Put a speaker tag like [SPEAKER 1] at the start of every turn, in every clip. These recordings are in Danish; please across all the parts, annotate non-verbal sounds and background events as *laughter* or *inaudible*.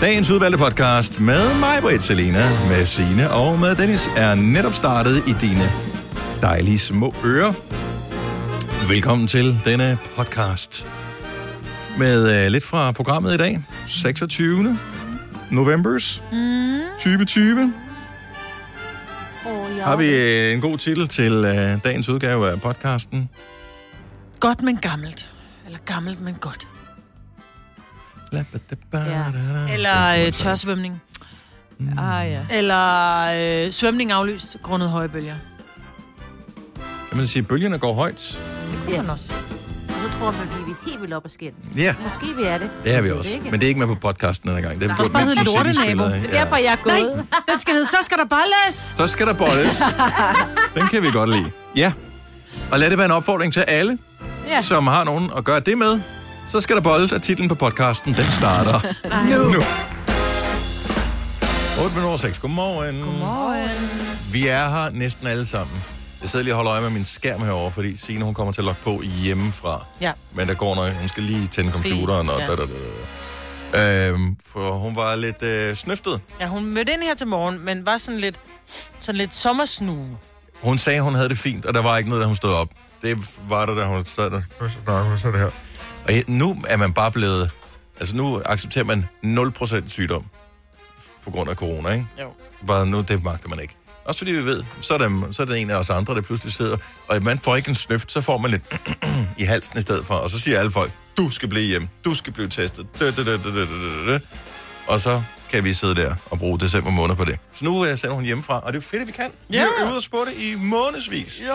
[SPEAKER 1] Dagens udvalgte podcast med mig, Britt Selina, med Sine og med Dennis, er netop startet i dine dejlige små ører. Velkommen til denne podcast med uh, lidt fra programmet i dag. 26. novembers
[SPEAKER 2] Mm.
[SPEAKER 1] 2020.
[SPEAKER 2] Oh, ja.
[SPEAKER 1] Har vi øh, en god titel til uh, dagens udgave af podcasten?
[SPEAKER 3] Godt, men gammelt. Eller gammelt, men godt.
[SPEAKER 2] Ja.
[SPEAKER 3] Eller øh, tørsvømning.
[SPEAKER 2] Ah, ja.
[SPEAKER 3] Eller øh, svømning aflyst grundet høje bølger.
[SPEAKER 1] Kan man sige, bølgerne går højt?
[SPEAKER 3] Det kunne
[SPEAKER 2] Ja.
[SPEAKER 3] man også.
[SPEAKER 2] Og så tror man, at vi er helt vildt op og skændes.
[SPEAKER 1] Ja,
[SPEAKER 2] Måske vi er det.
[SPEAKER 1] det er vi
[SPEAKER 2] Jeg
[SPEAKER 1] også.
[SPEAKER 2] ikke.
[SPEAKER 1] Men det er ikke med på podcasten denne gang. Det er gjort,
[SPEAKER 3] Bare
[SPEAKER 1] mens
[SPEAKER 3] hedde
[SPEAKER 1] musikken
[SPEAKER 3] Lortenabo.
[SPEAKER 2] Det er derfor, jeg er gået.
[SPEAKER 3] Nej, den skal hedde, så skal der bolles.
[SPEAKER 1] Så skal der bolles. *laughs* Den kan vi godt lide. Ja. Og lad det være en opfordring til alle,
[SPEAKER 2] Ja.
[SPEAKER 1] som har nogen at gøre det med. Så skal der bolles, og titlen på podcasten, den starter *laughs*
[SPEAKER 3] Nu.
[SPEAKER 1] nu. 8 minutter 6. Godmorgen.
[SPEAKER 3] Godmorgen.
[SPEAKER 1] Vi er her næsten alle sammen. Jeg sidder lige og holder øje med min skærm herovre, fordi Signe hun kommer til at logge på hjemmefra.
[SPEAKER 3] Ja.
[SPEAKER 1] Men der går noget. Hun skal lige tænde computeren. Og
[SPEAKER 3] ja.
[SPEAKER 1] da, da, da, da. Øhm, for hun var lidt øh, snøftet.
[SPEAKER 3] Ja, hun mødte ind her til morgen, men var sådan lidt, sådan lidt sommersnue.
[SPEAKER 1] Hun sagde, hun havde det fint, og der var ikke noget, da hun stod op. Det var der, da hun sad der. Så det her. Og nu er man bare blevet... Altså nu accepterer man 0% sygdom på grund af corona, ikke?
[SPEAKER 3] Jo.
[SPEAKER 1] Bare nu, det magter man ikke. Også fordi vi ved, så er, der, så er der en af os andre, der pludselig sidder, og man får ikke en snøft, så får man lidt *clears throat* i halsen i stedet for, og så siger alle folk, du skal blive hjem, du skal blive testet, dø, dø, dø, dø, dø, dø, dø. og så kan vi sidde der og bruge december måned på det. Så nu uh, sender hun hjemmefra, og det er jo fedt, at vi kan. Vi
[SPEAKER 3] Ja.
[SPEAKER 1] har øvet os på det i månedsvis.
[SPEAKER 3] Jo.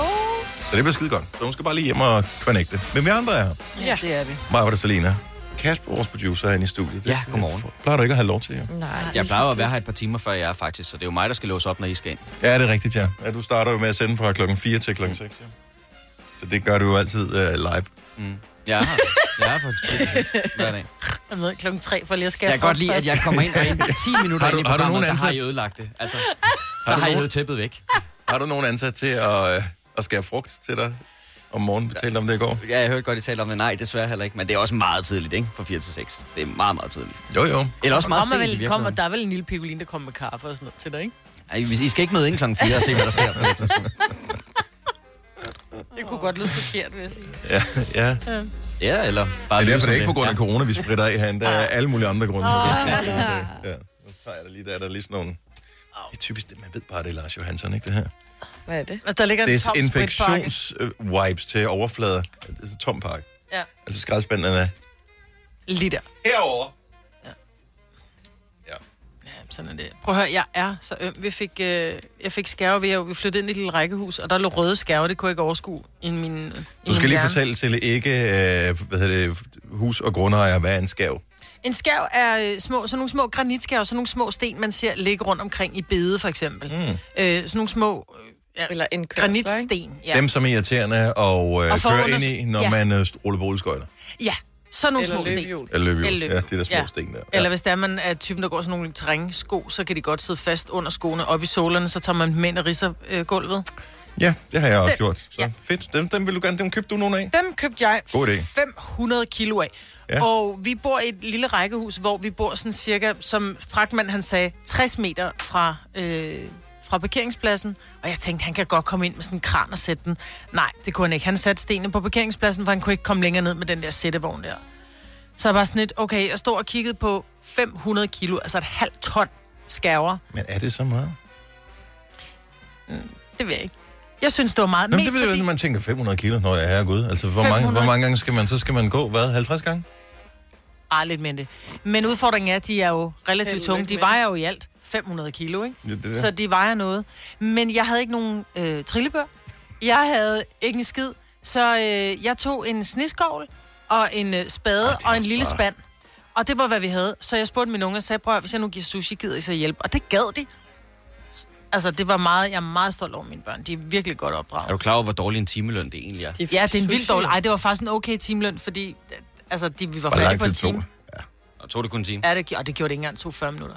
[SPEAKER 1] Så det bliver skide godt. Så hun skal bare lige hjem og connecte. Men vi andre er her.
[SPEAKER 3] Ja, det er vi.
[SPEAKER 1] Maja og Selena. Kasper, vores producer, er inde i studiet.
[SPEAKER 4] Ja, godmorgen.
[SPEAKER 1] Det plejer du ikke at have lov til, jo.
[SPEAKER 3] Nej.
[SPEAKER 4] Jeg plejer jo at være her et par timer før jeg er faktisk, så det er jo mig, der skal låse op, når I skal ind.
[SPEAKER 1] Ja, det er rigtigt, ja. ja. Du starter jo med at sende fra klokken 4 til klokken 6, ja. Så det gør du jo altid uh, live.
[SPEAKER 4] Mm. Jeg er her. Jeg er for hver dag.
[SPEAKER 3] Jeg ved klokken tre for lige at skære
[SPEAKER 4] Jeg kan godt lide, at jeg kommer ind og ind 10 *laughs* minutter
[SPEAKER 1] Har du-
[SPEAKER 4] ind i
[SPEAKER 1] har du nogen
[SPEAKER 4] så har
[SPEAKER 1] ansat?
[SPEAKER 4] I ødelagt det. Altså,
[SPEAKER 1] Har du
[SPEAKER 4] har I
[SPEAKER 1] nogen-
[SPEAKER 4] tæppet væk.
[SPEAKER 1] Har du nogen ansat til at, uh, at skære frugt til dig om morgenen? Vi talte om det i går.
[SPEAKER 4] Ja, jeg hørte godt, I talte om det. Nej, desværre heller ikke. Men det er også meget tidligt, ikke? Fra 4 til 6. Det er meget, meget tidligt.
[SPEAKER 1] Jo, jo.
[SPEAKER 4] Eller også
[SPEAKER 3] Der
[SPEAKER 4] meget sent
[SPEAKER 3] vel, kommer, der er vel en lille pigolin, der kommer med kaffe og sådan noget til dig, ikke?
[SPEAKER 4] Ej, I skal ikke møde ind klokken 4 og se, hvad der sker på det tidspunkt. *laughs*
[SPEAKER 3] Det kunne godt lyde forkert, vil jeg sige.
[SPEAKER 1] Ja, ja.
[SPEAKER 4] Ja, eller bare
[SPEAKER 1] Det er derfor, det er ikke på grund af
[SPEAKER 4] Ja.
[SPEAKER 1] corona, vi spritter af herinde. Der er alle mulige andre grunde. Ja. Nu tager jeg da lige, der er der lige sådan nogle... Det er typisk, det- man ved bare, det er Lars Johansson, ikke det her?
[SPEAKER 5] Hvad er det?
[SPEAKER 3] Der ligger en tom spritpakke.
[SPEAKER 1] Desinfektions-wipes til overflader. Det er så tom pakke.
[SPEAKER 3] Ja.
[SPEAKER 1] Altså skraldespanden er
[SPEAKER 3] Lige der.
[SPEAKER 1] herovre.
[SPEAKER 3] Sådan er det. Prøv at høre, jeg er så øm. Vi fik, øh, jeg fik skærve ved, at vi flyttede ind i et lille rækkehus, og der lå røde skærve, det kunne jeg ikke overskue i min
[SPEAKER 1] Du
[SPEAKER 3] min
[SPEAKER 1] skal lige
[SPEAKER 3] hjerne.
[SPEAKER 1] fortælle til ikke øh, hvad hedder det, hus- og grundejer, hvad er en skav?
[SPEAKER 3] En skærv er øh, små, sådan nogle små granitskærve, sådan nogle små sten, man ser ligge rundt omkring i bede, for eksempel. Mm. Øh, sådan nogle små øh, ja,
[SPEAKER 5] Eller en kørsler,
[SPEAKER 3] granitsten. Ja.
[SPEAKER 1] Dem, som er irriterende og, øh,
[SPEAKER 3] Og under-
[SPEAKER 1] ind i, når
[SPEAKER 3] Ja.
[SPEAKER 1] man øh, ruller boligskøjter.
[SPEAKER 3] ja, sådan nogle
[SPEAKER 5] Eller
[SPEAKER 3] små sten.
[SPEAKER 5] løbehjul.
[SPEAKER 1] Eller løbehjul.
[SPEAKER 3] Eller
[SPEAKER 1] Ja,
[SPEAKER 3] løbehjul.
[SPEAKER 1] de der små
[SPEAKER 3] Ja.
[SPEAKER 1] sten der.
[SPEAKER 3] Eller hvis der er man er typen, der går sådan nogle terrænsko, så kan de godt sidde fast under skoene op i solerne, så tager man dem ind og ridser øh, gulvet.
[SPEAKER 1] Ja, det har jeg også
[SPEAKER 3] Den-
[SPEAKER 1] gjort. Så
[SPEAKER 3] ja.
[SPEAKER 1] fedt. Dem, dem vil du gerne, dem købte du nogle af?
[SPEAKER 3] Dem købte jeg
[SPEAKER 1] God idé.
[SPEAKER 3] 500 kilo af.
[SPEAKER 1] Ja.
[SPEAKER 3] Ja. Og vi bor i et lille rækkehus, hvor vi bor sådan cirka, som fragtmand han sagde, 60 meter fra, øh, fra parkeringspladsen. Og jeg tænkte, han kan godt komme ind med sådan en kran og sætte den. Nej, det kunne han ikke. Han satte stenene på parkeringspladsen, for han kunne ikke komme længere ned med den der sættevogn der. Så jeg var sådan lidt, okay, jeg stod og kiggede på 500 kilo, altså et halvt ton skærver.
[SPEAKER 1] Men er det så meget?
[SPEAKER 3] Det ved jeg ikke. Jeg synes, det var meget.
[SPEAKER 1] Nå, men
[SPEAKER 3] mest
[SPEAKER 1] det ved jeg,
[SPEAKER 3] fordi...
[SPEAKER 1] når man tænker 500 kilo, når jeg er gud. Altså, hvor mange,
[SPEAKER 3] 500?
[SPEAKER 1] hvor mange gange skal man, så skal man gå, hvad, 50 gange?
[SPEAKER 3] Ah, lidt mindre. Men udfordringen er, at de er jo relativt tunge. De vejer jo i alt 500 kilo, ikke?
[SPEAKER 1] Ja, det er det.
[SPEAKER 3] Så de vejer noget. Men jeg havde ikke nogen øh, trillebør. Jeg havde ikke en skid. Så øh, jeg tog en sniskovl og en øh, spade
[SPEAKER 1] Ej, det er
[SPEAKER 3] og en lille
[SPEAKER 1] bare-
[SPEAKER 3] spand. Og det var, hvad vi havde. Så jeg spurgte mine unge og sagde, prøv at, hvis jeg nu giver sushi, gider I så hjælp? Og det gad de. Altså, det var meget, jeg er meget stolt over mine børn. De er virkelig godt
[SPEAKER 4] Er
[SPEAKER 3] opdraget.
[SPEAKER 4] du klar over, hvor dårlig en timeløn det egentlig er?
[SPEAKER 5] De
[SPEAKER 3] Ja, det er en vildt dårlig. Ej, det var faktisk en okay timeløn, fordi altså, de, vi var færdige på en time.
[SPEAKER 1] det?
[SPEAKER 4] Og tog det kun en time?
[SPEAKER 3] Ja, det, og det gjorde det ikke engang, det tog 40 minutter.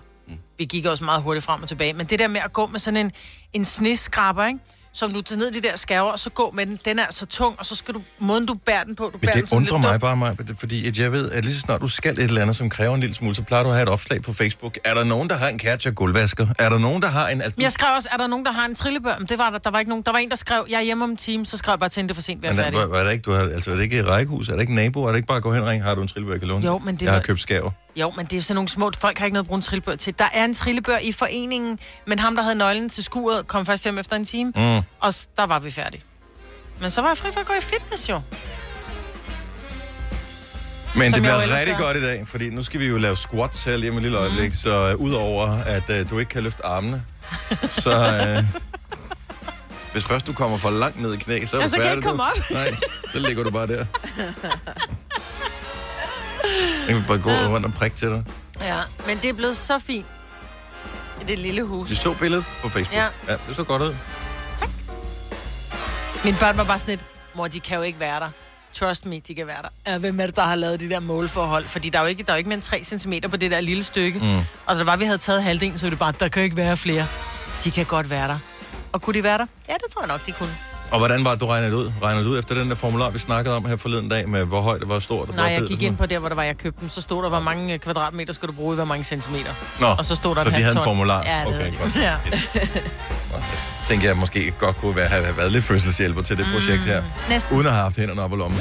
[SPEAKER 3] Vi gik også meget hurtigt frem og tilbage. Men det der med at gå med sådan en, en sneskraber, ikke? som du tager ned i de der skærver, og så gå med den. Den er så tung, og så skal du, måden du bærer den på, du
[SPEAKER 1] Men
[SPEAKER 3] bærer den
[SPEAKER 1] det
[SPEAKER 3] sådan
[SPEAKER 1] undrer mig bare, mig, fordi at jeg ved, at lige så snart du skal et eller andet, som kræver en lille smule, så plejer du at have et opslag på Facebook. Er der nogen, der har en Katja gulvvasker? Er der nogen, der har en...
[SPEAKER 3] Men jeg skrev også, er der nogen, der har en trillebør? Men det var der, der var ikke nogen. Der var en, der skrev, jeg er hjemme om en time, så skrev jeg bare til hende, det er for sent, vi er
[SPEAKER 1] men,
[SPEAKER 3] færdige.
[SPEAKER 1] er, var det ikke, du har, altså, er det ikke et rækkehus? Er det ikke nabo? Er det ikke bare at gå hen og ringe? Har du en trillebør, jeg kan låne?
[SPEAKER 3] Jo, men det
[SPEAKER 1] Jeg har
[SPEAKER 3] var-
[SPEAKER 1] købt skæver.
[SPEAKER 3] Jo, men det er sådan nogle små... Folk har ikke noget at bruge en trillebør til. Der er en trillebør i foreningen, men ham, der havde nøglen til skuret, kom først hjem efter en time,
[SPEAKER 1] Mm.
[SPEAKER 3] og der var vi færdige. Men så var jeg fri for at gå i fitness, jo.
[SPEAKER 1] Men
[SPEAKER 3] Som
[SPEAKER 1] det bliver rigtig
[SPEAKER 3] gør.
[SPEAKER 1] godt i dag, fordi nu skal vi jo lave squats her lige om et lille øjeblik,
[SPEAKER 3] Mhm.
[SPEAKER 1] så uh, udover at uh, du ikke kan løfte armene, *laughs* så... Uh, hvis først du kommer for langt ned i knæ, så er
[SPEAKER 3] Ja,
[SPEAKER 1] du
[SPEAKER 3] så kan jeg
[SPEAKER 1] færdig.
[SPEAKER 3] ikke komme op.
[SPEAKER 1] Nej, så ligger du bare der. *laughs* Jeg kan bare gå rundt og prikke til dig.
[SPEAKER 3] Ja, men det er blevet så fint. I det lille hus.
[SPEAKER 1] Vi så billedet på Facebook.
[SPEAKER 3] Ja.
[SPEAKER 1] ja det så godt ud.
[SPEAKER 3] Mine børn var bare sådan lidt, mor, de kan jo ikke være der. Trust me, de kan være der. Ja, hvem er det, der har lavet de der målforhold? Fordi der er jo ikke, der er jo ikke mere end 3 cm på det der lille stykke. Mm. Og da det var, vi havde taget halvdelen, så var det bare, der kan ikke være flere. De kan godt være der. Og kunne de være der? Ja, det tror jeg nok, de kunne.
[SPEAKER 1] Og hvordan var det, du regnede det ud? Regnede du ud efter den der formular, vi snakkede om her forleden dag, med hvor højt det var stort? og
[SPEAKER 3] Nej, jeg gik
[SPEAKER 1] det
[SPEAKER 3] ind på der, hvor der var, jeg købte dem. Så stod der, hvor mange øh, kvadratmeter skal du bruge i hvor mange centimeter.
[SPEAKER 1] Nå,
[SPEAKER 3] Og så stod der
[SPEAKER 1] så de havde en
[SPEAKER 3] ton.
[SPEAKER 1] formular?
[SPEAKER 3] Ja, det
[SPEAKER 1] okay, godt.
[SPEAKER 3] Ja.
[SPEAKER 1] Tænker jeg måske godt kunne være, have været lidt fødselshjælper til det projekt her.
[SPEAKER 3] Næsten.
[SPEAKER 1] Uden at have haft hænderne op i lommen.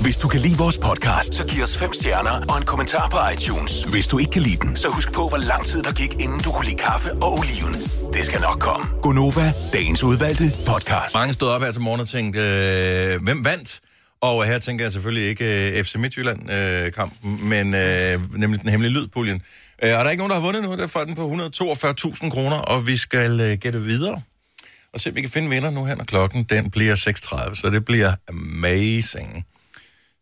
[SPEAKER 5] Hvis du kan lide vores podcast, så giv os fem stjerner og en kommentar på iTunes. Hvis du ikke kan lide den, så husk på, hvor lang tid der gik, inden du kunne lide kaffe og oliven. Det skal nok komme. Gonova, dagens udvalgte podcast.
[SPEAKER 1] Mange stod op her til morgen og tænkte, øh, hvem vandt? Og her tænker jeg selvfølgelig ikke øh, FC Midtjylland-kampen, øh, men øh, nemlig den hemmelige lydpuljen. Øh, og der er ikke nogen, der har vundet nu. Der får den på 142.000 kroner, og vi skal øh, gætte videre. Og se, om vi kan finde vinder nu her, når klokken den bliver 6.30. Så det bliver amazing.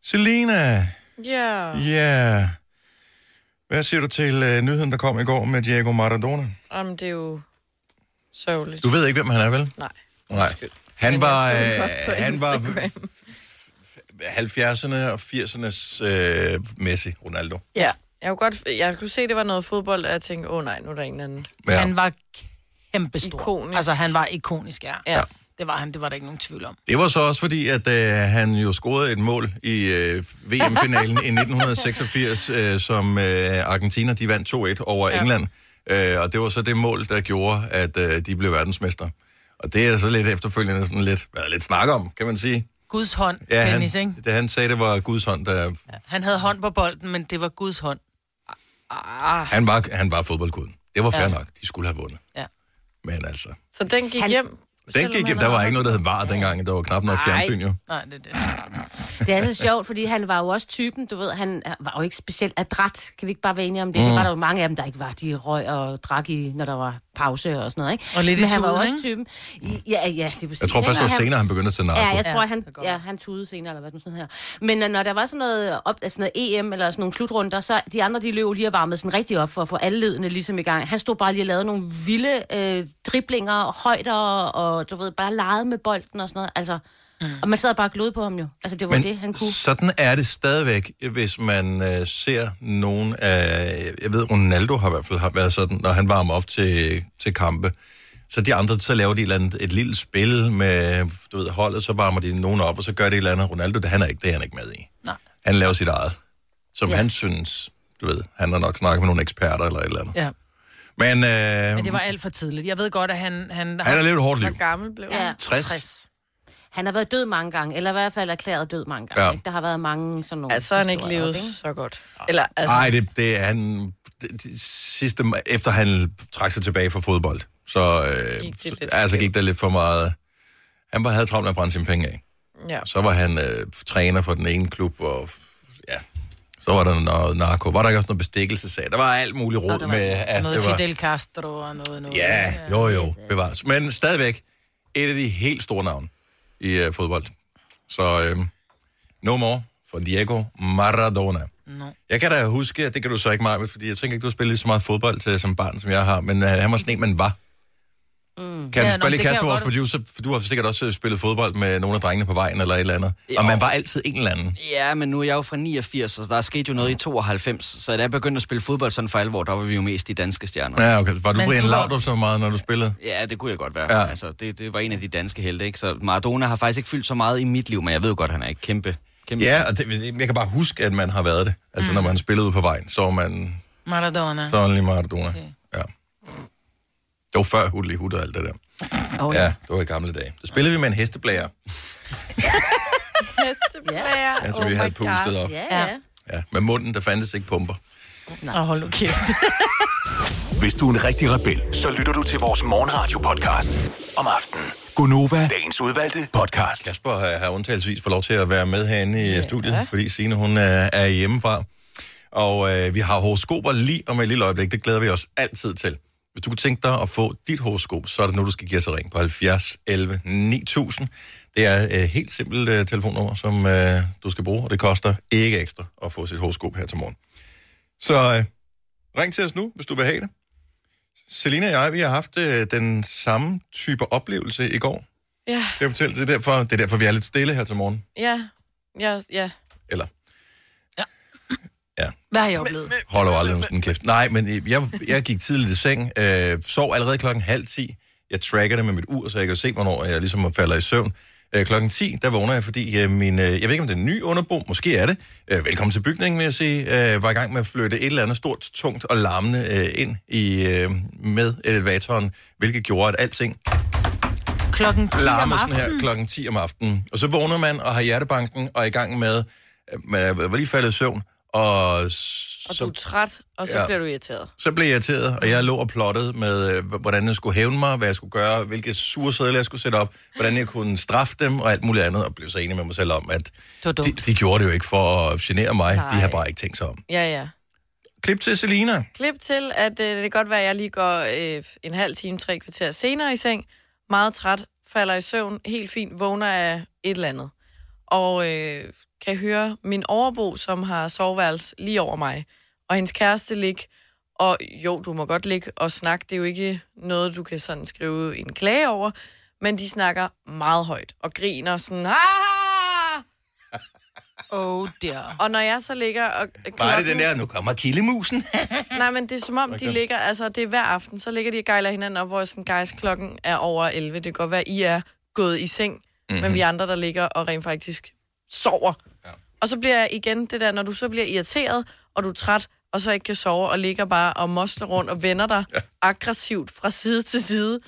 [SPEAKER 1] Selina,
[SPEAKER 6] Ja,
[SPEAKER 1] ja. Hvad siger du til øh, nyheden, der kom i går med Diego Maradona?
[SPEAKER 6] jamen det er jo sørgeligt.
[SPEAKER 1] Du ved ikke, hvem han er, vel?
[SPEAKER 6] Nej.
[SPEAKER 1] Nej.
[SPEAKER 6] Undskyld.
[SPEAKER 1] Han var, øh, han var
[SPEAKER 6] Instagram.
[SPEAKER 1] 70'erne og 80'ernes øh, Messi, Ronaldo.
[SPEAKER 6] Ja, jeg kunne, godt, jeg kunne se, det var noget fodbold, og jeg tænkte, åh oh, nej, nu er der en anden.
[SPEAKER 1] Ja.
[SPEAKER 3] Han var kæmpestor.
[SPEAKER 6] Ikonisk.
[SPEAKER 3] Altså, han var ikonisk, ja.
[SPEAKER 6] Ja.
[SPEAKER 3] Det var han, det var der ikke nogen tvivl om.
[SPEAKER 1] Det var så også fordi, at øh, han jo scorede et mål i øh, VM-finalen i *laughs* 1986, øh, som øh, Argentina de vandt 2-1 over ja. England. Øh, og det var så det mål, der gjorde, at øh, de blev verdensmester. Og det er så lidt efterfølgende sådan lidt, været lidt snak om, kan man sige.
[SPEAKER 3] Guds hånd,
[SPEAKER 1] Ja, han,
[SPEAKER 3] Dennis, ikke?
[SPEAKER 1] det, han sagde, det var Guds hånd, der...
[SPEAKER 3] Han havde hånd på bolden, men det var Guds hånd.
[SPEAKER 6] Ah,
[SPEAKER 1] Han var, han var fodboldguden. Det var fair
[SPEAKER 3] Ja.
[SPEAKER 1] nok. De skulle have vundet.
[SPEAKER 3] Ja.
[SPEAKER 1] Men altså...
[SPEAKER 6] så den gik
[SPEAKER 2] Han-
[SPEAKER 6] hjem?
[SPEAKER 1] Den gik, der var ikke noget, der hed var dengang. Der var knap noget
[SPEAKER 6] Nej.
[SPEAKER 1] fjernsyn, jo.
[SPEAKER 3] Nej, det er det.
[SPEAKER 2] Det er så sjovt, fordi han var jo også typen, du ved, han var jo ikke specielt adræt. Kan vi ikke bare være enige om det? Mm. Det var der jo mange af dem, der ikke var. De røg og drak i, når der var pause og sådan noget, ikke?
[SPEAKER 3] Og lidt i
[SPEAKER 2] Men han var også typen. I- Ja, ja, det er præcis.
[SPEAKER 1] Jeg tror først, det var senere, han begyndte at tage narko.
[SPEAKER 2] Ja, jeg tror, han, ja, han tudede senere, eller hvad sådan her. Men øh, når der var sådan noget, op, altså noget EM, eller sådan nogle slutrunder, så de andre, de løb lige og varmede sådan rigtig op for at få alle ledene ligesom i gang. Han stod bare lige og lavede nogle vilde øh, driblinger, højder, og du ved, bare legede med bolden og sådan noget. Altså, mm. Og man sad bare og på ham jo. Altså, det var
[SPEAKER 1] Men
[SPEAKER 2] det, han kunne.
[SPEAKER 1] sådan er det stadigvæk, hvis man øh, ser nogen af... Jeg ved, Ronaldo har i hvert fald har været sådan, når han varmer op til, til kampe. Så de andre, så laver de et, eller andet, et lille spil med du ved, holdet, så varmer de nogen op, og så gør det et eller andet. Ronaldo, det, han er ikke, det er han ikke med i.
[SPEAKER 3] Nej.
[SPEAKER 1] Han laver sit eget, som ja.
[SPEAKER 2] Ja.
[SPEAKER 1] han synes, du ved, han har nok snakket med nogle eksperter eller et eller andet.
[SPEAKER 3] Ja.
[SPEAKER 1] Men, øh,
[SPEAKER 3] Men det var alt for tidligt. Jeg ved godt, at han... Han,
[SPEAKER 1] han har levet et hårdt liv.
[SPEAKER 6] Hvor gammel blev han?
[SPEAKER 2] Ja.
[SPEAKER 1] 60.
[SPEAKER 3] 60.
[SPEAKER 2] Han har været død mange gange, eller i hvert fald erklæret død mange gange.
[SPEAKER 1] Ja.
[SPEAKER 2] Ikke? Der har været mange sådan nogle...
[SPEAKER 6] Altså, han har ikke levet
[SPEAKER 2] op, ikke?
[SPEAKER 6] så godt. Eller, altså,
[SPEAKER 1] Nej, det, det er han... Det, det, sidste, efter han trak sig tilbage fra fodbold, så, øh,
[SPEAKER 6] Gik det lidt
[SPEAKER 1] altså gik der lidt for meget... Han var, havde travlt med at brænde sine penge af.
[SPEAKER 6] ja.
[SPEAKER 1] Så var han øh, træner for den ene klub, og ja, så var der noget narko. Var der ikke også noget bestikkelsesag? Der var alt muligt råd med, at
[SPEAKER 3] Noget
[SPEAKER 1] det var...
[SPEAKER 3] Fidel Castro og noget... noget
[SPEAKER 1] Ja, jo jo, bevares. Men stadigvæk et af de helt store navne i øh, fodbold. Så øh, no more for Diego Maradona.
[SPEAKER 3] No.
[SPEAKER 1] Jeg kan da huske, at det kan du så ikke meget, fordi jeg tænker ikke, du har spillet så meget fodbold til, som barn, som jeg har, men øh, han var sådan en, man var. Kan
[SPEAKER 3] Ja, nå,
[SPEAKER 1] spørge lige Kasper, vores
[SPEAKER 3] godt.
[SPEAKER 1] producer, for du har sikkert også øh, spillet fodbold med nogle af drengene på vejen eller et eller andet.
[SPEAKER 4] Jo.
[SPEAKER 1] Og man var altid en eller anden.
[SPEAKER 4] Ja, men nu er jeg jo fra 89, så der er sket jo noget i 92. Så da jeg begyndte at spille fodbold sådan for alvor, der var vi jo mest de danske stjerner.
[SPEAKER 1] Ja, okay. Var du
[SPEAKER 3] Men
[SPEAKER 1] Brian
[SPEAKER 3] du
[SPEAKER 1] Laudrup så meget, når du spillede?
[SPEAKER 4] Ja, det kunne jeg godt være.
[SPEAKER 1] Ja.
[SPEAKER 4] Altså, det, det var en af de danske helte, ikke? Så Maradona har faktisk ikke fyldt så meget i mit liv, men jeg ved godt, han er ikke kæmpe... kæmpe
[SPEAKER 1] Ja, og det, jeg kan bare huske, at man har været det. Altså, mm. når man spillede ude på vejen, så var man
[SPEAKER 3] Maradona.
[SPEAKER 1] så lige Maradona.
[SPEAKER 3] Okay.
[SPEAKER 1] Ja. Det var før Hudli Hud og alt det der.
[SPEAKER 2] Oh,
[SPEAKER 1] Ja, det var i gamle dage. Så spillede vi med en hesteblære, *laughs*
[SPEAKER 6] Hesteplager.
[SPEAKER 1] ja, som vi havde pustet op.
[SPEAKER 2] Ja,
[SPEAKER 3] Ja.
[SPEAKER 2] ja.
[SPEAKER 1] Ja, med munden, der fandtes ikke pumper.
[SPEAKER 3] Og hold nu kæft. *laughs*
[SPEAKER 5] Hvis du er en rigtig rebel, så lytter du til vores morgenradio-podcast om aftenen. Gunova, dagens udvalgte podcast.
[SPEAKER 1] Kasper har, har undtagelsesvis fået lov til at være med herinde i ja. studiet, fordi Signe, hun er, er hjemmefra. Og øh, vi har horoskoper lige om et lille øjeblik. Det glæder vi os altid til. Hvis du kunne tænke dig at få dit horoskop, så er det nu, du skal give os ring på 70 11 9000. Det er et øh, helt simpelt øh, telefonnummer, som øh, du skal bruge, og det koster ikke ekstra at få sit horoskop her til morgen. Så øh, ring til os nu, hvis du vil have det. Selina og jeg, vi har haft øh, den samme type oplevelse i går.
[SPEAKER 6] Ja,
[SPEAKER 1] jeg fortælle? Det er, derfor, det er derfor, vi er lidt stille her til morgen.
[SPEAKER 6] ja, ja, ja.
[SPEAKER 1] Eller
[SPEAKER 3] Hvad har jeg oplevet?
[SPEAKER 1] holder jo aldrig nogen kæft. Nej, men øh, jeg, jeg gik tidligt i seng, øh, sov allerede klokken halv ti. Jeg tracker det med mit ur, så jeg kan se, hvornår jeg ligesom falder i søvn. Øh, klokken 10, der vågner jeg, fordi øh, min, øh, jeg ved ikke, om det er en ny underbo, måske er det. Øh, velkommen til bygningen, vil jeg sige. Øh, var i gang med at flytte et eller andet stort, tungt og larmende øh, ind i, øh, med elevatoren, hvilket gjorde, at alting
[SPEAKER 3] Klokken 10 om
[SPEAKER 1] larmer sådan her
[SPEAKER 3] aftenen.
[SPEAKER 1] klokken 10 om aftenen. Og så vågner man og har hjertebanken og er i gang med, øh, man var lige faldet i søvn, og,
[SPEAKER 6] Og
[SPEAKER 1] så,
[SPEAKER 6] du er træt, og så
[SPEAKER 1] Ja.
[SPEAKER 6] bliver du irriteret.
[SPEAKER 1] så blev jeg irriteret, og jeg lå og plottede med, øh, hvordan jeg skulle hævne mig, hvad jeg skulle gøre, hvilke sure sædler jeg skulle sætte op, hvordan jeg kunne straffe dem og alt muligt andet, og blev så enig med mig selv om, at de, de gjorde det jo ikke for at genere mig,
[SPEAKER 6] Nej.
[SPEAKER 1] de har bare ikke tænkt sig om.
[SPEAKER 6] Ja, ja.
[SPEAKER 1] Klip til Selina.
[SPEAKER 6] Klip til, at øh, det kan godt være, at jeg lige går øh, en halv time, tre kvarter senere i seng. Meget træt, falder i søvn, helt fint, vågner af et eller andet. Og øh, kan høre min overbo, som har soveværelse lige over mig. Og hendes kæreste ligge. Og jo, du må godt ligge og snakke. Det er jo ikke noget, du kan sådan skrive en klage over. Men de snakker meget højt og griner sådan... "Ah!"
[SPEAKER 3] Oh dear.
[SPEAKER 6] Og når jeg så ligger og...
[SPEAKER 1] Bare det den der, nu kommer kildemusen. *laughs*
[SPEAKER 6] Nej, men det er som om, de ligger, altså det er hver aften, så ligger de og gejler hinanden op, hvor sådan, guys, klokken er over 11. Det kan godt være, I er gået i seng, mm-hmm. men vi andre, der ligger og rent faktisk sover. Og så bliver jeg igen det der, når du så bliver irriteret, og du er træt, og så ikke kan sove, og ligger bare og mosler rundt og vender dig ja. aggressivt fra side til side.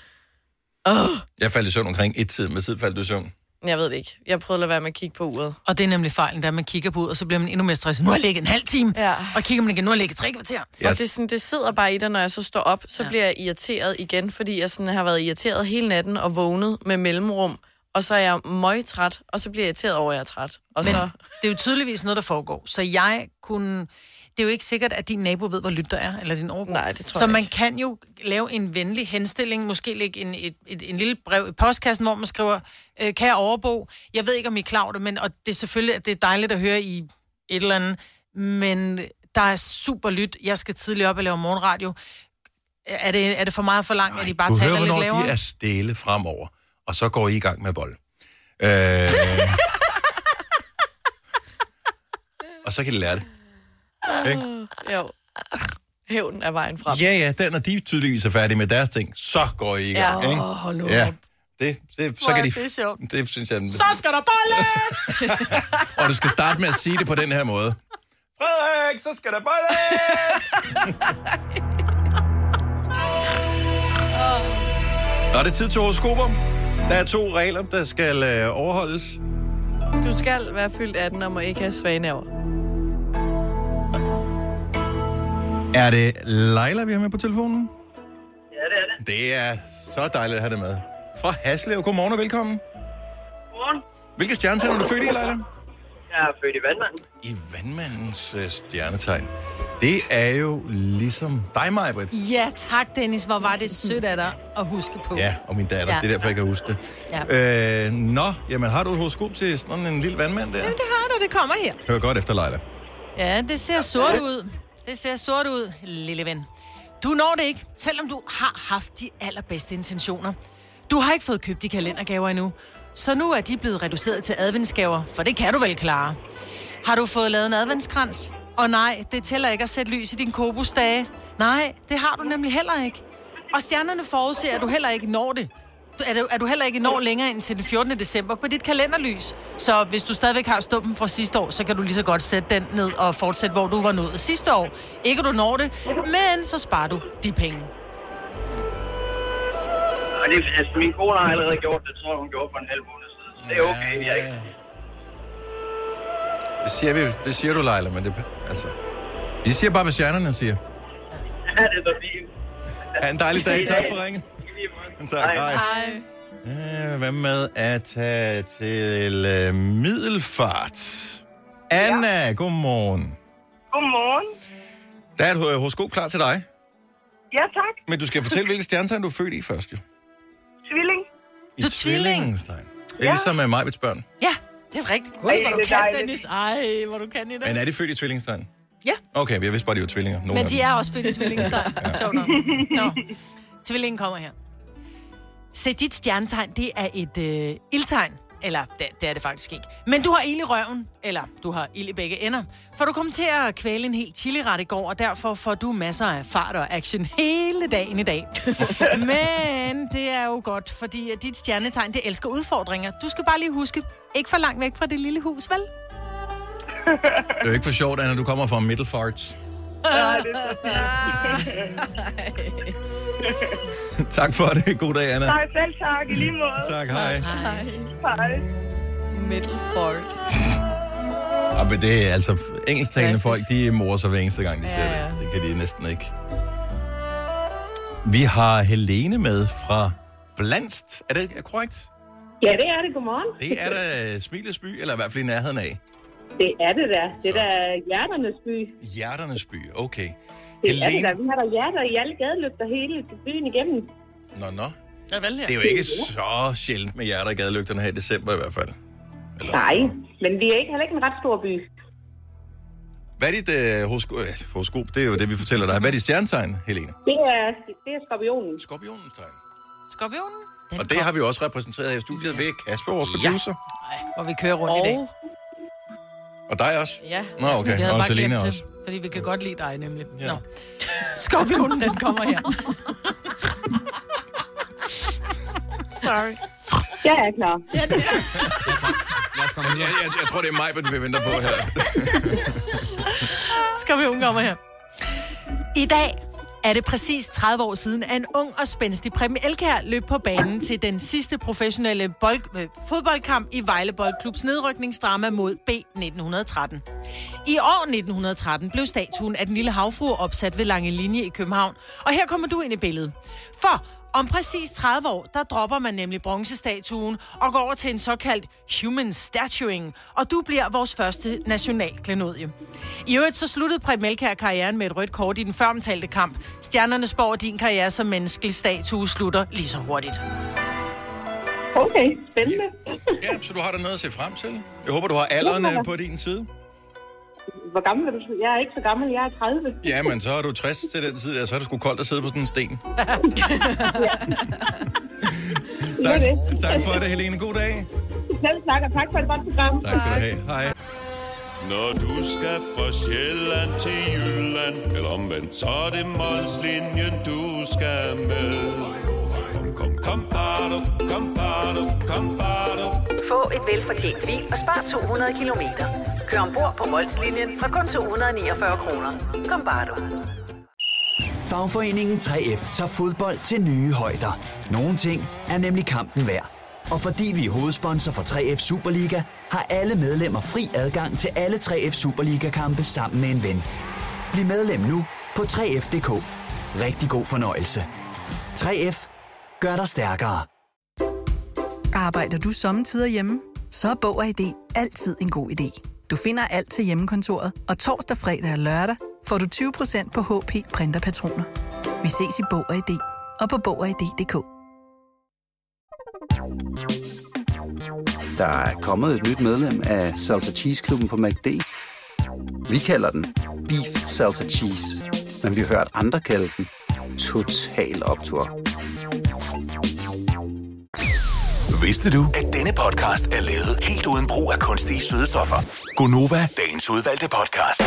[SPEAKER 6] Oh,
[SPEAKER 1] Jeg faldt i søvn omkring et tid, med tid faldt du i søvn.
[SPEAKER 6] jeg ved det ikke. Jeg prøvede at lade være med at kigge på uret.
[SPEAKER 3] Og det er nemlig fejlen, der man kigger på ud, og så bliver man endnu mere stresset. Nu har jeg ligget en halv time,
[SPEAKER 6] Ja.
[SPEAKER 3] og kigger man igen, nu har jeg ligget tre kvarter.
[SPEAKER 1] Ja.
[SPEAKER 6] Og det, sådan, det sidder bare i dig, når jeg så står op, så
[SPEAKER 3] ja.
[SPEAKER 6] bliver jeg irriteret igen, fordi jeg sådan har været irriteret hele natten og vågnet med mellemrum. Og så er jeg møgtræt, og så bliver jeg irriteret over, at jeg er træt. Og
[SPEAKER 3] Men
[SPEAKER 6] så...
[SPEAKER 3] det er jo tydeligvis noget, der foregår. Så jeg kunne... Det er jo ikke sikkert, at din nabo ved, hvor lyt der er, eller din overbo.
[SPEAKER 6] Nej, det tror
[SPEAKER 3] Så
[SPEAKER 6] jeg
[SPEAKER 3] man
[SPEAKER 6] ikke.
[SPEAKER 3] kan jo lave en venlig henstilling, måske lægge en, et, et, en lille brev i postkassen, hvor man skriver, øh, kære overbo, jeg ved ikke, om I er klar over det, men, og det er selvfølgelig at det er dejligt at høre i et eller andet, men der er super lyt. Jeg skal tidligt op og lave morgenradio. Er det, er det for meget for langt, at I bare
[SPEAKER 1] du
[SPEAKER 3] taler
[SPEAKER 1] hører,
[SPEAKER 3] lidt
[SPEAKER 1] hvornår
[SPEAKER 3] lavere?
[SPEAKER 1] de er stille fremover, og så går I i gang med bold. Øh, og så kan de lære det. Ikke?
[SPEAKER 6] Jo. Hævn er vejen frem.
[SPEAKER 1] Ja, ja, den, når de tydeligvis er færdige med deres ting, så går I i gang,
[SPEAKER 6] Ja.
[SPEAKER 1] ikke?
[SPEAKER 3] Åh, hold nu
[SPEAKER 1] Ja,
[SPEAKER 3] op.
[SPEAKER 1] det, det, så
[SPEAKER 3] Hvor
[SPEAKER 1] kan
[SPEAKER 3] er
[SPEAKER 1] de...
[SPEAKER 3] det sjovt.
[SPEAKER 1] Det synes jeg...
[SPEAKER 3] Så skal der bolles! *laughs*
[SPEAKER 1] Og du skal starte med at sige det på den her måde. Frederik, så skal der bolles! *laughs* Nå, det er tid til horoskoper. Der er to regler, der skal øh, overholdes.
[SPEAKER 6] Du skal være fyldt 18 og må ikke have svaneaver.
[SPEAKER 1] Er det Leila, vi har med på telefonen?
[SPEAKER 7] Ja, det er det.
[SPEAKER 1] Det er så dejligt at have det med. Fra Haslev, godmorgen og velkommen.
[SPEAKER 7] Godmorgen.
[SPEAKER 1] Hvilke stjernetegn er du født i, Leila?
[SPEAKER 7] Jeg er født i vandmanden.
[SPEAKER 1] I vandmandens øh, stjernetegn. Det er jo ligesom dig, Majbrit.
[SPEAKER 3] Ja, tak Dennis. Hvor var det sødt af dig at huske på.
[SPEAKER 1] Ja, og min datter.
[SPEAKER 3] Ja.
[SPEAKER 1] Det er derfor, jeg kan huske det.
[SPEAKER 3] Ja.
[SPEAKER 1] Øh, nå, jamen har du et horoskop til sådan en lille vandmand der?
[SPEAKER 3] Det har du, det kommer her.
[SPEAKER 1] Hør godt efter, Leila.
[SPEAKER 3] Ja, det ser sort ud. Det ser sort ud, lille ven. Du når det ikke, selvom du har haft de allerbedste intentioner. Du har ikke fået købt de kalendergaver endnu, så nu er de blevet reduceret til adventsgaver, for det kan du vel klare. Har du fået lavet en adventskrans? Og nej, det tæller ikke at sætte lys i din kobusdage. Nej, det har du nemlig heller ikke. Og stjernerne forudser, at du heller ikke når det. Er du, er du heller ikke når længere end til den 14. december på dit kalenderlys. Så hvis du stadigvæk har stumpen fra sidste år, så kan du lige så godt sætte den ned og fortsætte, hvor du var nået sidste år. Ikke du når det, men så sparer du de penge.
[SPEAKER 7] Og det, altså, min kone har allerede gjort det, tror jeg, hun gjorde for en halv måned siden. Så det er okay, jeg ikke.
[SPEAKER 1] Det siger, vi, det siger du, Leila, men det... Altså... Vi siger bare, hvad stjernerne siger.
[SPEAKER 7] Ja, det er så fint.
[SPEAKER 1] Ha' en dejlig dag. Tak for
[SPEAKER 7] måde.
[SPEAKER 1] Tak, hej.
[SPEAKER 6] Hej.
[SPEAKER 1] Hvad med at tage til øh, Middelfart? Anna, godmorgen.
[SPEAKER 8] Godmorgen.
[SPEAKER 1] Der er et ho- horoskop klar til dig.
[SPEAKER 8] Ja, tak.
[SPEAKER 1] Men du skal fortælle, hvilket stjernetegn du er født i først, jo.
[SPEAKER 8] Tvilling.
[SPEAKER 1] I
[SPEAKER 3] Du er tvilling.
[SPEAKER 1] tvillingestegn. Det er ligesom med Majbets børn.
[SPEAKER 3] Ja, det er rigtigt. Gud,
[SPEAKER 8] Ej,
[SPEAKER 3] hvor du
[SPEAKER 8] det er
[SPEAKER 3] kan,
[SPEAKER 8] dejligt.
[SPEAKER 3] Dennis. Ej, hvor du kan i
[SPEAKER 1] Men
[SPEAKER 3] det.
[SPEAKER 1] er de født i tvillingestegn?
[SPEAKER 3] Ja.
[SPEAKER 1] Okay, jeg vidste bare, de var tvillinger. Nogle
[SPEAKER 3] Men de er også født i tvillingestegn. Sjovt nok. Nå. Tvillingen kommer her. Se, dit stjernetegn, det er et øh, ildtegn. Eller, det, det er det faktisk ikke. Men du har ild i røven, eller du har ild i begge ender. For du kom til at kvæle en helt chili-ret i går, og derfor får du masser af fart og action hele dagen i dag. *laughs* Men det er jo godt, fordi dit stjernetegn, det elsker udfordringer. Du skal bare lige huske, ikke for langt væk fra det lille hus, vel? *laughs*
[SPEAKER 1] Det er jo ikke for sjovt, Anna, du kommer fra Middelfart. *laughs* *laughs* tak for det. God dag, Anna.
[SPEAKER 8] Nej, selv tak. I lige måde.
[SPEAKER 1] Tak, hej.
[SPEAKER 8] Hej.
[SPEAKER 6] Middelfart. *laughs*
[SPEAKER 1] Ja, men det er altså engelsktalende folk, de morer sig hver eneste gang, de
[SPEAKER 6] Ja,
[SPEAKER 1] ser det. Det kan de næsten ikke. Vi har Helene med fra Blandst. Er det korrekt?
[SPEAKER 8] Ja, det er det. Godmorgen.
[SPEAKER 1] Det er da Smilets by, eller i hvert fald i nærheden af.
[SPEAKER 8] Det er det der. Det er der hjerternes by.
[SPEAKER 1] Hjerternes by, okay.
[SPEAKER 8] Det er det
[SPEAKER 1] Helene...
[SPEAKER 8] der. Vi har der hjerter i alle gadelygter hele byen igennem.
[SPEAKER 1] Nå, nå.
[SPEAKER 3] Ja, vel,
[SPEAKER 1] Det er jo ikke så sjældent med hjerter i gadelygterne her i december i hvert fald. Eller...
[SPEAKER 8] Nej, men vi er ikke heller ikke en ret stor by.
[SPEAKER 1] Hvad er dit øh, horoskop? Øh, horoskop? Det er jo det, vi fortæller dig. Hvad er dit stjernetegn, Helene?
[SPEAKER 8] Det er, det er skorpionen.
[SPEAKER 1] Skorpionens tegn.
[SPEAKER 3] Skorpionen? Den
[SPEAKER 1] Og det har vi også repræsenteret her i studiet ved Kasper, vores producer.
[SPEAKER 3] Nej, hvor vi kører rundt i dag.
[SPEAKER 6] Og
[SPEAKER 1] Og dig også.
[SPEAKER 6] ja,
[SPEAKER 1] Nå, okay. Og
[SPEAKER 3] glemt
[SPEAKER 1] også.
[SPEAKER 3] Det, fordi vi kan godt lide dig nemlig.
[SPEAKER 1] Ja.
[SPEAKER 3] Ja. Nå. Skorpionen, den kommer her. *laughs* Sorry.
[SPEAKER 8] Jeg er klar.
[SPEAKER 4] Lad os komme
[SPEAKER 1] Jeg, jeg, jeg tror, det er mig, vi venter på her.
[SPEAKER 3] Skorpionen kommer her. I dag er det præcis 30 år siden, at en ung og spændstig Preben Elkær løb på banen til den sidste professionelle bold, øh, fodboldkamp i Vejle Boldklubs nedrykningsdrama mod B 1913. I år 1913 blev statuen af den lille havfrue opsat ved Lange Linje i København, og her kommer du ind i billedet. For om præcis 30 år, der dropper man nemlig bronzestatuen og går over til en såkaldt human statuing, og du bliver vores første nationalklenodie. I øvrigt så sluttede Preben Elkjær karrieren med et rødt kort i den føromtalte kamp. Stjernerne spår, at din karriere som menneskelig statue slutter lige så hurtigt.
[SPEAKER 8] Okay, spændende.
[SPEAKER 1] Ja, så du har da noget at se frem til. Jeg håber, du har alderen øh, på din side.
[SPEAKER 8] Hvor gammel er du? Jeg er ikke så gammel. Jeg er 30.
[SPEAKER 1] Ja, men så er du 60 til den tid, der, så er det sgu koldt at sidde på sådan en sten. *laughs* tak,
[SPEAKER 8] det.
[SPEAKER 1] tak for det, Helene. God dag.
[SPEAKER 8] Selv tak, og tak for et godt program.
[SPEAKER 1] Tak skal du have. Hej.
[SPEAKER 9] Når du skal fra Sjælland til Jylland, eller omvendt, så er det Molslinjen, du skal med. Kom, kom, kom, bado, kom, bado, kom, bado.
[SPEAKER 10] Få et velfortjent bil og spar 200 kilometer. Kør ombord på Molslinjen fra kun 249 kroner. Kom bare du.
[SPEAKER 11] Fagforeningen 3F tager fodbold til nye højder. Nogle ting er nemlig kampen værd. Og fordi vi er hovedsponsor for 3F Superliga, har alle medlemmer fri adgang til alle 3F Superliga-kampe sammen med en ven. Bliv medlem nu på 3F.dk. Rigtig god fornøjelse. 3F gør dig stærkere.
[SPEAKER 12] Arbejder du sommetider hjemme? Så er Bog og ID altid en god idé. Du finder alt til hjemmekontoret, og torsdag, fredag og lørdag får du 20% på HP printerpatroner. Vi ses i Bog og ID og på Bog og ID.dk.
[SPEAKER 13] Der er kommet et nyt medlem af Salsa Cheese Klubben på MACD. Vi kalder den Beef Salsa Cheese, men vi har hørt andre kalde den Total Optor.
[SPEAKER 5] Vidste du, at denne podcast er lavet helt uden brug af kunstige sødestoffer? Gonova, dagens udvalgte podcast.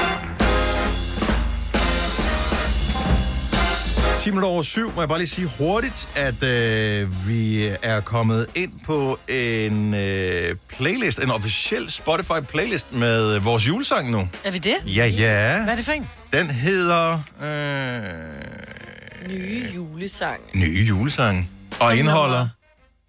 [SPEAKER 1] 10 minutter over syv, må jeg bare lige sige hurtigt, at øh, vi er kommet ind på en øh, playlist, en officiel Spotify-playlist med øh, vores julesang nu.
[SPEAKER 3] Er vi det?
[SPEAKER 1] Ja, ja.
[SPEAKER 3] Hvad er det for en?
[SPEAKER 1] Den hedder øh,
[SPEAKER 6] Nye julesang.
[SPEAKER 1] Nye Julesang. Og indeholder...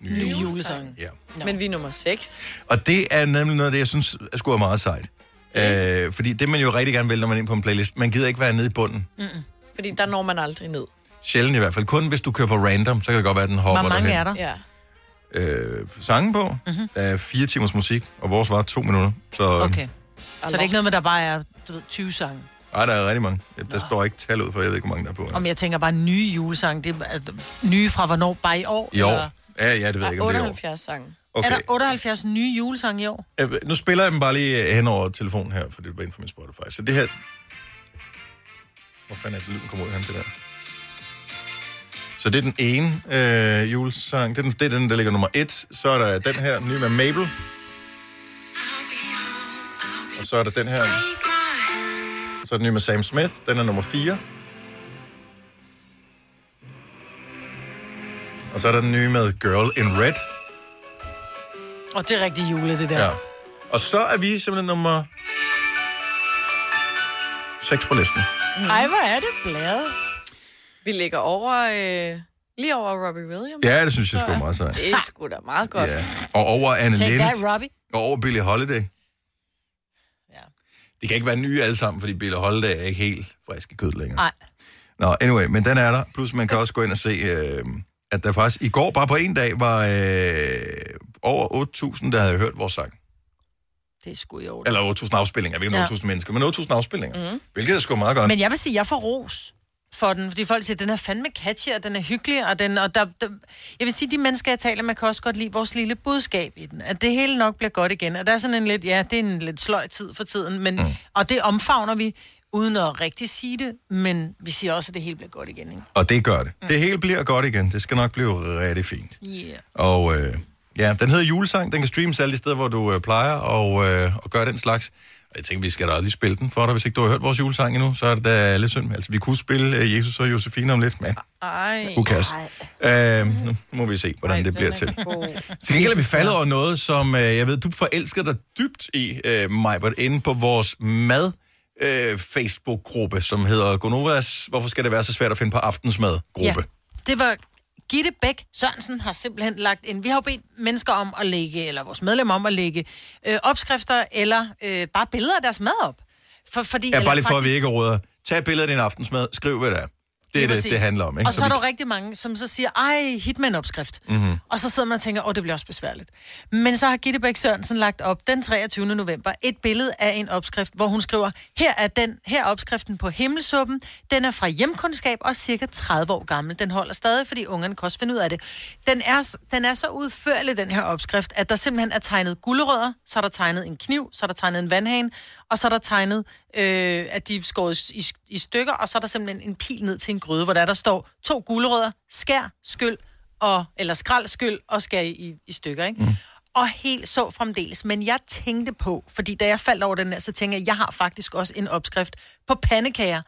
[SPEAKER 3] Nye julesang.
[SPEAKER 1] Ja.
[SPEAKER 6] No. Men vi er nummer 6.
[SPEAKER 1] Og det er nemlig noget af det, jeg synes er sgu er meget sejt. Øh, fordi det man jo rigtig gerne vil, når man er inde på en playlist, man gider ikke være nede i bunden.
[SPEAKER 6] Mm-mm. Fordi der når man aldrig ned.
[SPEAKER 1] Sjældent i hvert fald. Kun hvis du kører på random, så kan det godt være, at den hopper
[SPEAKER 3] Hvor mange
[SPEAKER 1] derhen.
[SPEAKER 3] er der?
[SPEAKER 6] Ja.
[SPEAKER 1] øh, sange på.
[SPEAKER 3] Mhm.
[SPEAKER 1] Mm-hmm. Der er fire timers musik, og vores var to minutter. Så
[SPEAKER 3] Okay. Så det er ikke noget med, der bare er du ved, 20 sange.
[SPEAKER 1] ej, der er rigtig mange. Ja, Der står ikke tal ud for, jeg ved ikke, hvor mange der er på.
[SPEAKER 3] Om jeg tænker bare nye julesang, det er altså, nye fra hvornår? Bare i år?
[SPEAKER 1] I år.
[SPEAKER 3] Eller?
[SPEAKER 1] Ja, ja, det ved jeg ikke, om det er i år.
[SPEAKER 6] 78 sange.
[SPEAKER 1] Okay.
[SPEAKER 3] Er der 78 nye julesange i år?
[SPEAKER 1] Øh, Nu spiller jeg dem bare lige hen over telefonen her, for det var inden for min Spotify. Så det her... Hvor fanden er det, lyden kommer ud hen til der? Så det er den ene øh, julesang. Det er, den, det er den, der ligger nummer et. Så er der den her, ny med Mabel. Og så er der den her. Så er den nye med Sam Smith. Den er nummer 4. Og så er der den nye med Girl in Red.
[SPEAKER 3] Og det er rigtig jule, det der.
[SPEAKER 1] Ja. Og så er vi simpelthen nummer 6 på listen.
[SPEAKER 6] Ej, hvor er det bladet. Vi ligger over, øh, lige over Robbie Williams.
[SPEAKER 1] Ja, det synes jeg sgu er meget sejt.
[SPEAKER 6] Det er sgu da meget godt.
[SPEAKER 1] Ja. Og over Anne
[SPEAKER 3] Take
[SPEAKER 1] Lennes.
[SPEAKER 3] that, Robbie.
[SPEAKER 1] Og over Billie Holiday. Ja. Det kan ikke være nye alle sammen, fordi Billie Holiday er ikke helt frisk i kød længere.
[SPEAKER 3] Nej.
[SPEAKER 1] Nå, anyway, men den er der. Plus man kan også gå ind og se, øh, at der faktisk i går, bare på en dag, var øh, over 8.000, der havde hørt vores sang.
[SPEAKER 3] Det er sgu i år.
[SPEAKER 1] Eller 8.000 afspillinger. Vi er
[SPEAKER 3] Ja.
[SPEAKER 1] 8.000 mennesker, men 8.000 afspillinger.
[SPEAKER 3] Mm.
[SPEAKER 1] Hvilket er sgu meget godt.
[SPEAKER 3] Men jeg vil sige, jeg får ros for den, fordi folk siger, den er fandme catchy, og den er hyggelig, og, den, og der, der, jeg vil sige, de mennesker, jeg taler med, kan også godt lide vores lille budskab i den, at det hele nok bliver godt igen, og der er sådan en lidt, ja, det er en lidt sløj tid for tiden, men, mm. og det omfavner vi, uden at rigtig sige det, men vi siger også, at det hele bliver godt igen, ikke?
[SPEAKER 1] Og det gør det. Det hele bliver godt igen. Det skal nok blive rigtig fint.
[SPEAKER 3] Yeah.
[SPEAKER 1] Og øh, ja, den hedder Julesang. Den kan streames alle de steder, hvor du øh, plejer og, øh, og gøre den slags. Og jeg tænker, vi skal da lige spille den for dig. Hvis ikke du har hørt vores julesang endnu, så er det da lidt synd. Altså, vi kunne spille øh, Jesus og Josefine om lidt, men
[SPEAKER 6] Ej.
[SPEAKER 1] who cares? Øh, nu må vi se, hvordan Ej, det bliver til. Til gengæld er vi faldet over noget, som øh, jeg ved, du forelsker dig dybt i, øh, Majbert, inde på vores mad øh, Facebook-gruppe, som hedder Gonovas, hvorfor skal det være så svært at finde på aftensmad-gruppe?
[SPEAKER 3] Ja, det var Gitte Bæk Sørensen har simpelthen lagt ind. Vi har jo bedt mennesker om at lægge, eller vores medlemmer om at lægge øh, opskrifter eller øh, bare billeder af deres mad op. For, fordi,
[SPEAKER 1] Ja, bare lige for, at
[SPEAKER 3] faktisk-
[SPEAKER 1] vi ikke råder. Tag et billede af din aftensmad, skriv, hvad det er. Det er det, det handler om, ikke?
[SPEAKER 3] Og så er
[SPEAKER 1] vi-
[SPEAKER 3] der jo rigtig mange, som så siger, ej, hit med en opskrift.
[SPEAKER 1] Mhm.
[SPEAKER 3] Og så sidder man og tænker, åh, det bliver også besværligt. Men så har Gitte Bæk Sørensen lagt op den 23. november et billede af en opskrift, hvor hun skriver, her er, den, her er opskriften på himmelsuppen. Den er fra hjemkundskab og cirka 30 år gammel. Den holder stadig, fordi ungerne kan også finde ud af det. Den er, den er så udførlig, den her opskrift, at der simpelthen er tegnet gulerødder, så er der tegnet en kniv, så er der tegnet en vandhane, og så er der tegnet, øh, at de er skåret i, i stykker, og så er der simpelthen en pil ned til en gryde, hvor der, der står to gulerødder, skær, skyld, og, eller skrald, skyld og skær i, i stykker, ikke? Mm. Og helt så fremdeles. Men jeg tænkte på, fordi da jeg faldt over den her, så tænkte jeg, jeg har faktisk også en opskrift på pandekager.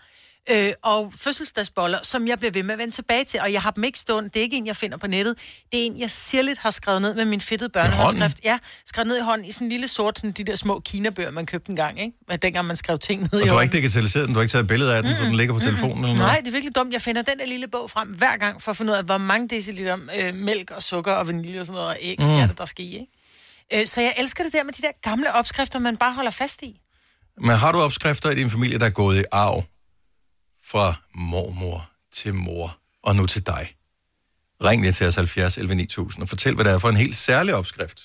[SPEAKER 3] Øh, og fødselsdagsboller, som jeg bliver ved med at vende tilbage til. Og jeg har dem ikke stående. Det er ikke en, jeg finder på nettet. Det er en, jeg sirligt har skrevet ned med min fedtede børnehåndskrift. Ja, skrevet ned i hånden i sådan en lille sort, sådan de der små kinabøger, man købte en gang, ikke? Men Dengang man skrev ting ned
[SPEAKER 1] Og
[SPEAKER 3] i
[SPEAKER 1] du har ikke digitaliseret den, du har ikke taget et billede af den, så den ligger på telefonen eller noget?
[SPEAKER 3] Nej, det er virkelig dumt. Jeg finder den der lille bog frem hver gang for at finde ud af, hvor mange deciliter øh, mælk og sukker og vanilje og sådan noget, og æg
[SPEAKER 1] Mm.
[SPEAKER 3] skal det, der skal i, ikke? Øh, så jeg elsker det der med de der gamle opskrifter, man bare holder fast i.
[SPEAKER 1] Men har du opskrifter i din familie, der er gået i arv fra mormor til mor og nu til dig? Ring lige til os 70 11 9000 og fortæl, hvad det er for en helt særlig opskrift,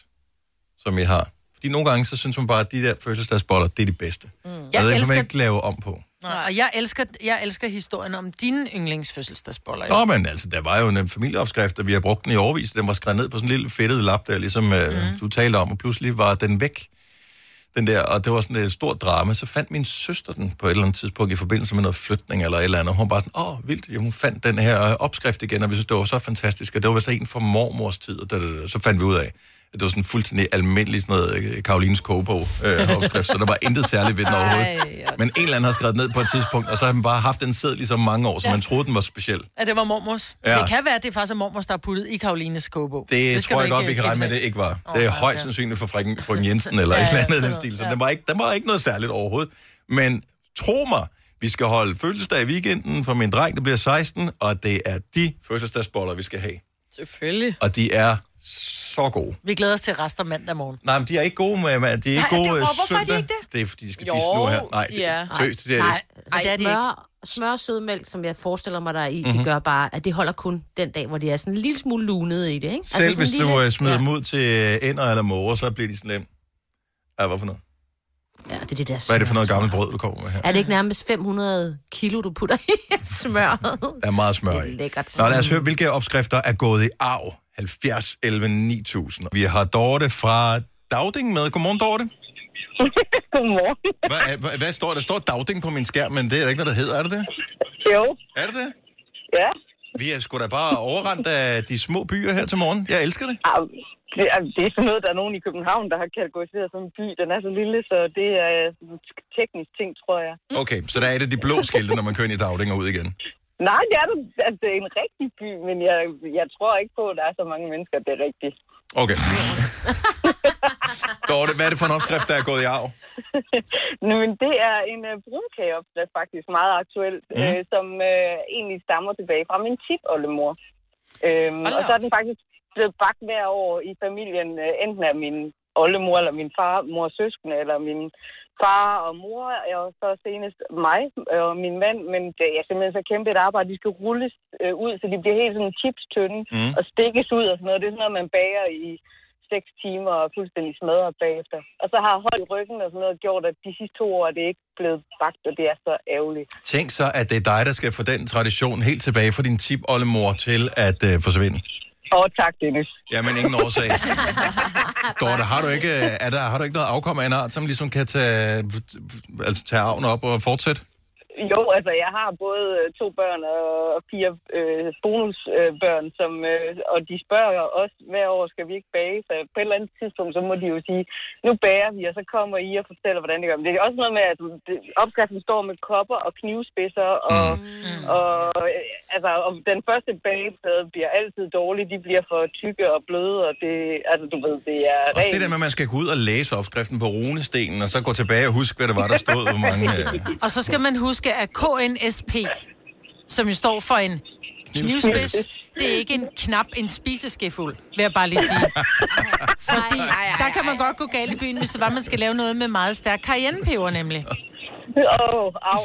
[SPEAKER 1] som I har. Fordi nogle gange, så synes man bare, at de der fødselsdagsboller, det er de bedste. Mm. Og
[SPEAKER 3] Jeg
[SPEAKER 1] det kan man
[SPEAKER 3] elsker-
[SPEAKER 1] ikke lave om på.
[SPEAKER 3] Nej, og jeg elsker, jeg elsker historien om dine yndlingsfødselsdagsboller.
[SPEAKER 1] Nå, men altså, der var jo en familieopskrift, og vi har brugt den i overvis. Den var skrevet ned på sådan en lille fedtet lap, der ligesom øh, mm. du talte om, og pludselig var den væk. Den der, og det var sådan et stort drama. Så fandt min søster den på et eller andet tidspunkt i forbindelse med noget flytning eller et eller andet. Hun var bare sådan, åh, vildt. Ja, hun fandt den her øh, opskrift igen, og vi synes, det var så fantastisk. Og det var vist en fra mormors tid, og da, da, da, så fandt vi ud af, det var sådan fuldstændig almindelig sådan noget øh, Karolines kogebog øh, opskrift, så der var intet særligt ved den overhovedet.
[SPEAKER 3] Ej,
[SPEAKER 1] Men en eller anden har skrevet ned på et tidspunkt, og så har man bare haft den sæd lige så mange år, så man troede, den var speciel.
[SPEAKER 3] Ja, det var mormors.
[SPEAKER 1] Ja.
[SPEAKER 3] Ja. Det kan være, at det er faktisk er mormors, der er puttet i Karolines kogebog.
[SPEAKER 1] Det, det tror jeg godt, vi kan regne med, det ikke var.
[SPEAKER 3] af.
[SPEAKER 1] Det er højst
[SPEAKER 3] ja.
[SPEAKER 1] sandsynligt for frøken, frøken Jensen eller
[SPEAKER 3] Ja,
[SPEAKER 1] et eller
[SPEAKER 3] ja,
[SPEAKER 1] andet i den stil. Så
[SPEAKER 3] noget.
[SPEAKER 1] den var, ikke, den var ikke noget særligt overhovedet. Men tro mig, vi skal holde fødselsdag i weekenden for min dreng, der bliver 16, og det er de fødselsdagsboller, vi skal have.
[SPEAKER 6] Selvfølgelig.
[SPEAKER 1] Og de er så gode.
[SPEAKER 3] Vi glæder os til resten mandag morgen.
[SPEAKER 1] Nej, men de er ikke gode med, med de er ikke
[SPEAKER 3] Nej,
[SPEAKER 1] gode
[SPEAKER 3] det- og hvorfor er de
[SPEAKER 1] søndag.
[SPEAKER 3] ikke det?
[SPEAKER 1] Det er, fordi de skal
[SPEAKER 6] Jo,
[SPEAKER 1] spise nu her. Nej,
[SPEAKER 6] de er.
[SPEAKER 1] Seriøst, det er
[SPEAKER 2] Nej,
[SPEAKER 1] det.
[SPEAKER 2] så
[SPEAKER 3] det er de
[SPEAKER 2] smør, smør og sødmælk, som jeg forestiller mig, der er i, mm-hmm.
[SPEAKER 1] Mhm.
[SPEAKER 2] det gør bare, at det holder kun den dag, hvor de er sådan en lille smule lunede i det, ikke?
[SPEAKER 1] Selv
[SPEAKER 2] sådan
[SPEAKER 1] hvis
[SPEAKER 2] en
[SPEAKER 1] du
[SPEAKER 2] lille-
[SPEAKER 1] øh, smider
[SPEAKER 2] ja.
[SPEAKER 1] dem ud til øh, ender eller måger, så bliver de sådan lidt... Ja, hvad for noget?
[SPEAKER 2] Ja, det er det der
[SPEAKER 1] Hvad er det for noget
[SPEAKER 2] smør,
[SPEAKER 1] gammelt brød, du kommer med her?
[SPEAKER 2] Er det ikke nærmest 500 kilo, du putter i *laughs* smør?
[SPEAKER 1] Der er meget smør
[SPEAKER 2] Det er
[SPEAKER 1] i.
[SPEAKER 2] lækkert.
[SPEAKER 1] Nå, lad os høre, hvilke opskrifter er gået i arv. 70, 11, 9000. Vi har Dorte fra Dagding med. Godmorgen, Dorte. *laughs*
[SPEAKER 8] Godmorgen.
[SPEAKER 1] Hvad, hvad, hvad står der? Der står Dagding på min skærm, men det er der ikke noget, der hedder, er det det?
[SPEAKER 8] Jo.
[SPEAKER 1] Er det det?
[SPEAKER 8] Ja.
[SPEAKER 1] Vi er sgu da bare overrendt af de små byer her til morgen. Jeg elsker det.
[SPEAKER 8] Det er, det er sådan noget, der er nogen i København, der har kategoriseret som en by. Den er så lille, så det er en teknisk ting, tror jeg.
[SPEAKER 1] Okay, så der er det de blå skilte, når man kører ind i Dagding og ud igen.
[SPEAKER 8] Nej, det er, det, altså, det er en rigtig by, men jeg, jeg tror ikke på, at der er så mange mennesker, det er rigtigt.
[SPEAKER 1] Okay. *laughs* Dorte, hvad er det for en opskrift, der er gået i arv? *laughs*
[SPEAKER 8] Nå, men det er en uh, brunkageopskrift faktisk meget aktuel,
[SPEAKER 1] Mhm.
[SPEAKER 8] mm. øh, som øh, egentlig stammer tilbage fra min tipoldemor. Øhm, og så er den faktisk blevet bagt hver år i familien, øh, enten af min oldemor, eller min far, mor søskende, eller min far og mor, og så senest mig og min mand. Men det er simpelthen så kæmpe et arbejde. De skal rulles øh, ud, så de bliver helt sådan chipstynde
[SPEAKER 1] Mm.
[SPEAKER 8] og stikkes ud og sådan noget. Det er sådan noget, man bager i seks timer og fuldstændig smadret bagefter. Og så har hold i ryggen og sådan noget gjort, at de sidste to år er det ikke blevet bagt, og det er så ærgerligt.
[SPEAKER 1] Tænk så, at det er dig, der skal få den tradition helt tilbage fra din tip oldemor til at øh, forsvinde.
[SPEAKER 8] Åh, oh, tak, Dennis.
[SPEAKER 1] Jamen, ingen årsag. *laughs* Dorte, har du ikke, øh, er der, har du ikke noget afkom af en art, som ligesom kan tage, altså, tage arven op og fortsætte?
[SPEAKER 8] Jo, altså jeg har både øh, to børn og fire øh, bonusbørn, som, øh, og de spørger os hver år, skal vi ikke bage? Så på et eller andet tidspunkt, så må de jo sige, nu bager vi, og så kommer I og fortæller, hvordan det gør. Men det er også noget med, at det, opskriften står med kopper og knivspidser, og, mm. og øh, altså, og den første bageplade bliver altid dårlig, de bliver for tykke og bløde, og det, altså du ved, det er
[SPEAKER 1] Også det der med, at man skal gå ud og læse opskriften på runestenen, og så gå tilbage og huske, hvad det var, der stod, hvor mange... *laughs* Øh,
[SPEAKER 3] Og så skal man huske, at KNSP, som jo står for en knivspids, det er ikke en knap, en spiseskefuld, vil jeg bare lige sige. *laughs* Fordi der kan man godt gå galt i byen, hvis det var, man skal lave noget med meget stærk cayennepeber, nemlig.
[SPEAKER 8] Åh, oh, au.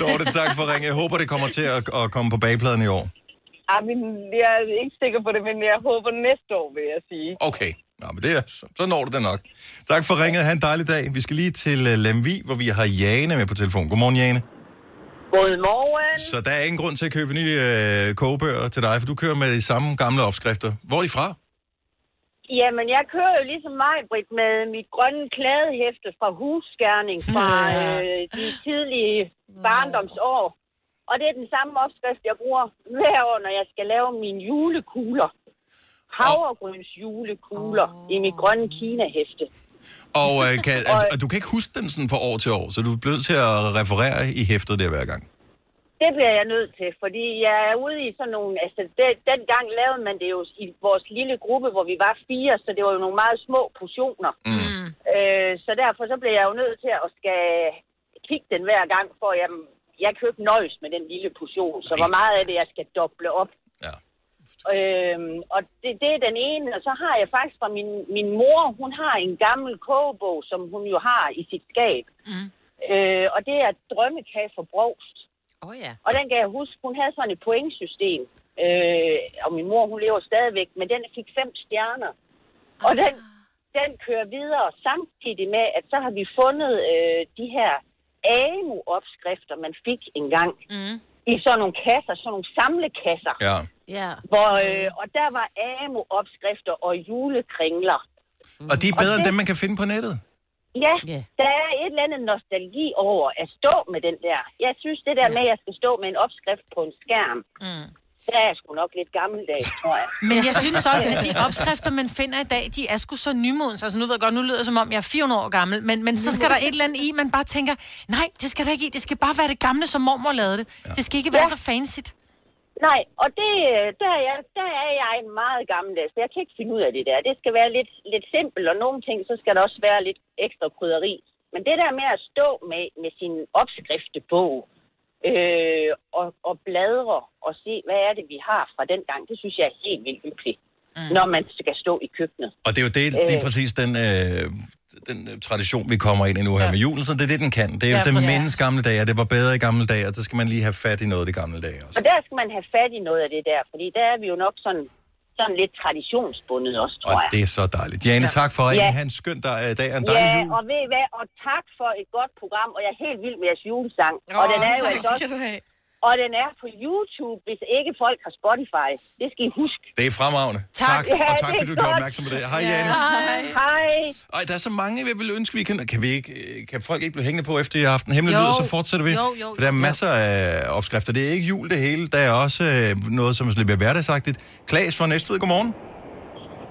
[SPEAKER 1] Dorte, tak for ringe. Jeg håber, det kommer til at, at komme på bagpladen i år.
[SPEAKER 8] Ah, men jeg er ikke sikker på det, men jeg håber næste år, vil jeg sige.
[SPEAKER 1] Okay. Nå, men det er, så, så når du det nok. Tak for ringet. Ha' en dejlig dag. Vi skal lige til uh, Lemvi, hvor vi har Jane med på telefon. Godmorgen, Jane.
[SPEAKER 8] Godmorgen.
[SPEAKER 1] Så der er ingen grund til at købe nye øh, kogebøger til dig, for du kører med de samme gamle opskrifter. Hvor er de fra?
[SPEAKER 14] Jamen, jeg kører jo ligesom mig, Britt, med mit grønne klædehæfte fra husskærning fra øh, de tidlige barndomsår. Og det er den samme opskrift, jeg bruger hver år, når jeg skal lave mine julekugler. Havregryns julekugler oh. i mit grønne Kina-hæfte.
[SPEAKER 1] Og, øh, kan, *laughs* og, og du kan ikke huske den sådan fra år til år, så du er blevet til at referere i hæftet der hver gang.
[SPEAKER 14] Det bliver jeg nødt til, fordi jeg er ude i sådan nogle... Altså, det, dengang lavede man det jo i vores lille gruppe, hvor vi var fire, så det var jo nogle meget små portioner.
[SPEAKER 1] Mm.
[SPEAKER 14] Øh, så derfor så bliver jeg jo nødt til at skal kigge den hver gang, for jeg, jeg kan jo ikke nøjes med den lille portion, så hvor meget af det, jeg skal doble op. Øhm, og det, det er den ene, og så har jeg faktisk fra min, min mor, hun har en gammel kogebog, som hun jo har i sit skab.
[SPEAKER 3] Mm.
[SPEAKER 14] Øh, og det er drømmekage for brogst.
[SPEAKER 2] Oh, ja.
[SPEAKER 14] Og den kan jeg huske, hun havde sådan et pointsystem. Øh, og min mor, hun lever stadigvæk, men den fik fem stjerner. Og den, den kører videre samtidig med, at så har vi fundet øh, de her AMU-opskrifter, man fik engang.
[SPEAKER 3] Mm.
[SPEAKER 14] I sådan nogle kasser, sådan nogle samlekasser.
[SPEAKER 1] Ja.
[SPEAKER 2] Ja.
[SPEAKER 14] Hvor, øh, og der var AMU-opskrifter og julekringler.
[SPEAKER 1] Og de er bedre
[SPEAKER 14] Og
[SPEAKER 1] end
[SPEAKER 14] det-
[SPEAKER 1] dem, man kan finde på nettet.
[SPEAKER 14] Ja, der er et eller andet nostalgi over at stå med den der. Jeg synes, det der med, at jeg skal stå med en opskrift på en skærm, mm. Der er jeg sgu nok lidt gammeldags, tror jeg. *laughs*
[SPEAKER 3] Men jeg synes også, at de opskrifter, man finder i dag, de er sgu så nymodens. Altså nu ved jeg godt, nu lyder det som om, jeg er 400 år gammel, men, men så skal der et eller andet i, man bare tænker, nej, det skal der ikke i, det skal bare være det gamle, som mormor lavede det. Ja. Det skal ikke være
[SPEAKER 14] Ja.
[SPEAKER 3] så fancy.
[SPEAKER 14] Nej, og det, der, er jeg, der er jeg meget gammeldags. Jeg kan ikke finde ud af det der. Det skal være lidt, lidt simpelt, og nogle ting, så skal der også være lidt ekstra krydderi. Men det der med at stå med, med sin opskriftebog øh, og, og bladre og se, hvad er det, vi har fra den gang, det synes jeg er helt vildt hyggeligt, mm. når man skal stå i køkkenet.
[SPEAKER 1] Og det er jo det, det er
[SPEAKER 14] Øh.
[SPEAKER 1] præcis den, øh, den øh, tradition, vi kommer ind i nu her med julen, så det er det, den kan. Det er jo
[SPEAKER 14] Ja,
[SPEAKER 1] ja, den mindes gamle dage, og det var bedre i gamle dage, og så skal man lige have fat i noget af de gamle dage også.
[SPEAKER 14] Og der skal man have fat i noget af det der, fordi der er vi jo nok sådan, sådan lidt traditionsbundet også, tror
[SPEAKER 1] Og
[SPEAKER 14] jeg.
[SPEAKER 1] det er så dejligt. Jane,
[SPEAKER 14] Ja.
[SPEAKER 1] tak for at
[SPEAKER 14] Ja.
[SPEAKER 1] have en skøn dag, en dejlig
[SPEAKER 14] Ja,
[SPEAKER 1] jul.
[SPEAKER 14] og ved I hvad, og tak for et godt program, og jeg er helt vild med jeres julesang. og den er jo
[SPEAKER 6] tak
[SPEAKER 14] altså
[SPEAKER 6] skal
[SPEAKER 14] også,
[SPEAKER 6] du have.
[SPEAKER 14] Og den er på YouTube, hvis ikke folk har Spotify. Det skal I huske.
[SPEAKER 1] Det er fremragende.
[SPEAKER 14] Tak.
[SPEAKER 1] tak
[SPEAKER 14] Ja,
[SPEAKER 1] og tak, fordi du gjorde opmærksom på det. Hej, Jane.
[SPEAKER 14] Hej. Hej.
[SPEAKER 1] Ej, der er så mange, jeg vil ønske, vi kan... Kan, vi ikke, øh, kan folk ikke blive hængende på, efter I har haft en hemmelig lyd, og så fortsætter vi?
[SPEAKER 14] Jo, jo,
[SPEAKER 1] For der er masser af opskrifter. Det er ikke jul det hele. Der er også øh, noget, som er lidt mere hverdagsagtigt. Klaas fra Næstved, godmorgen.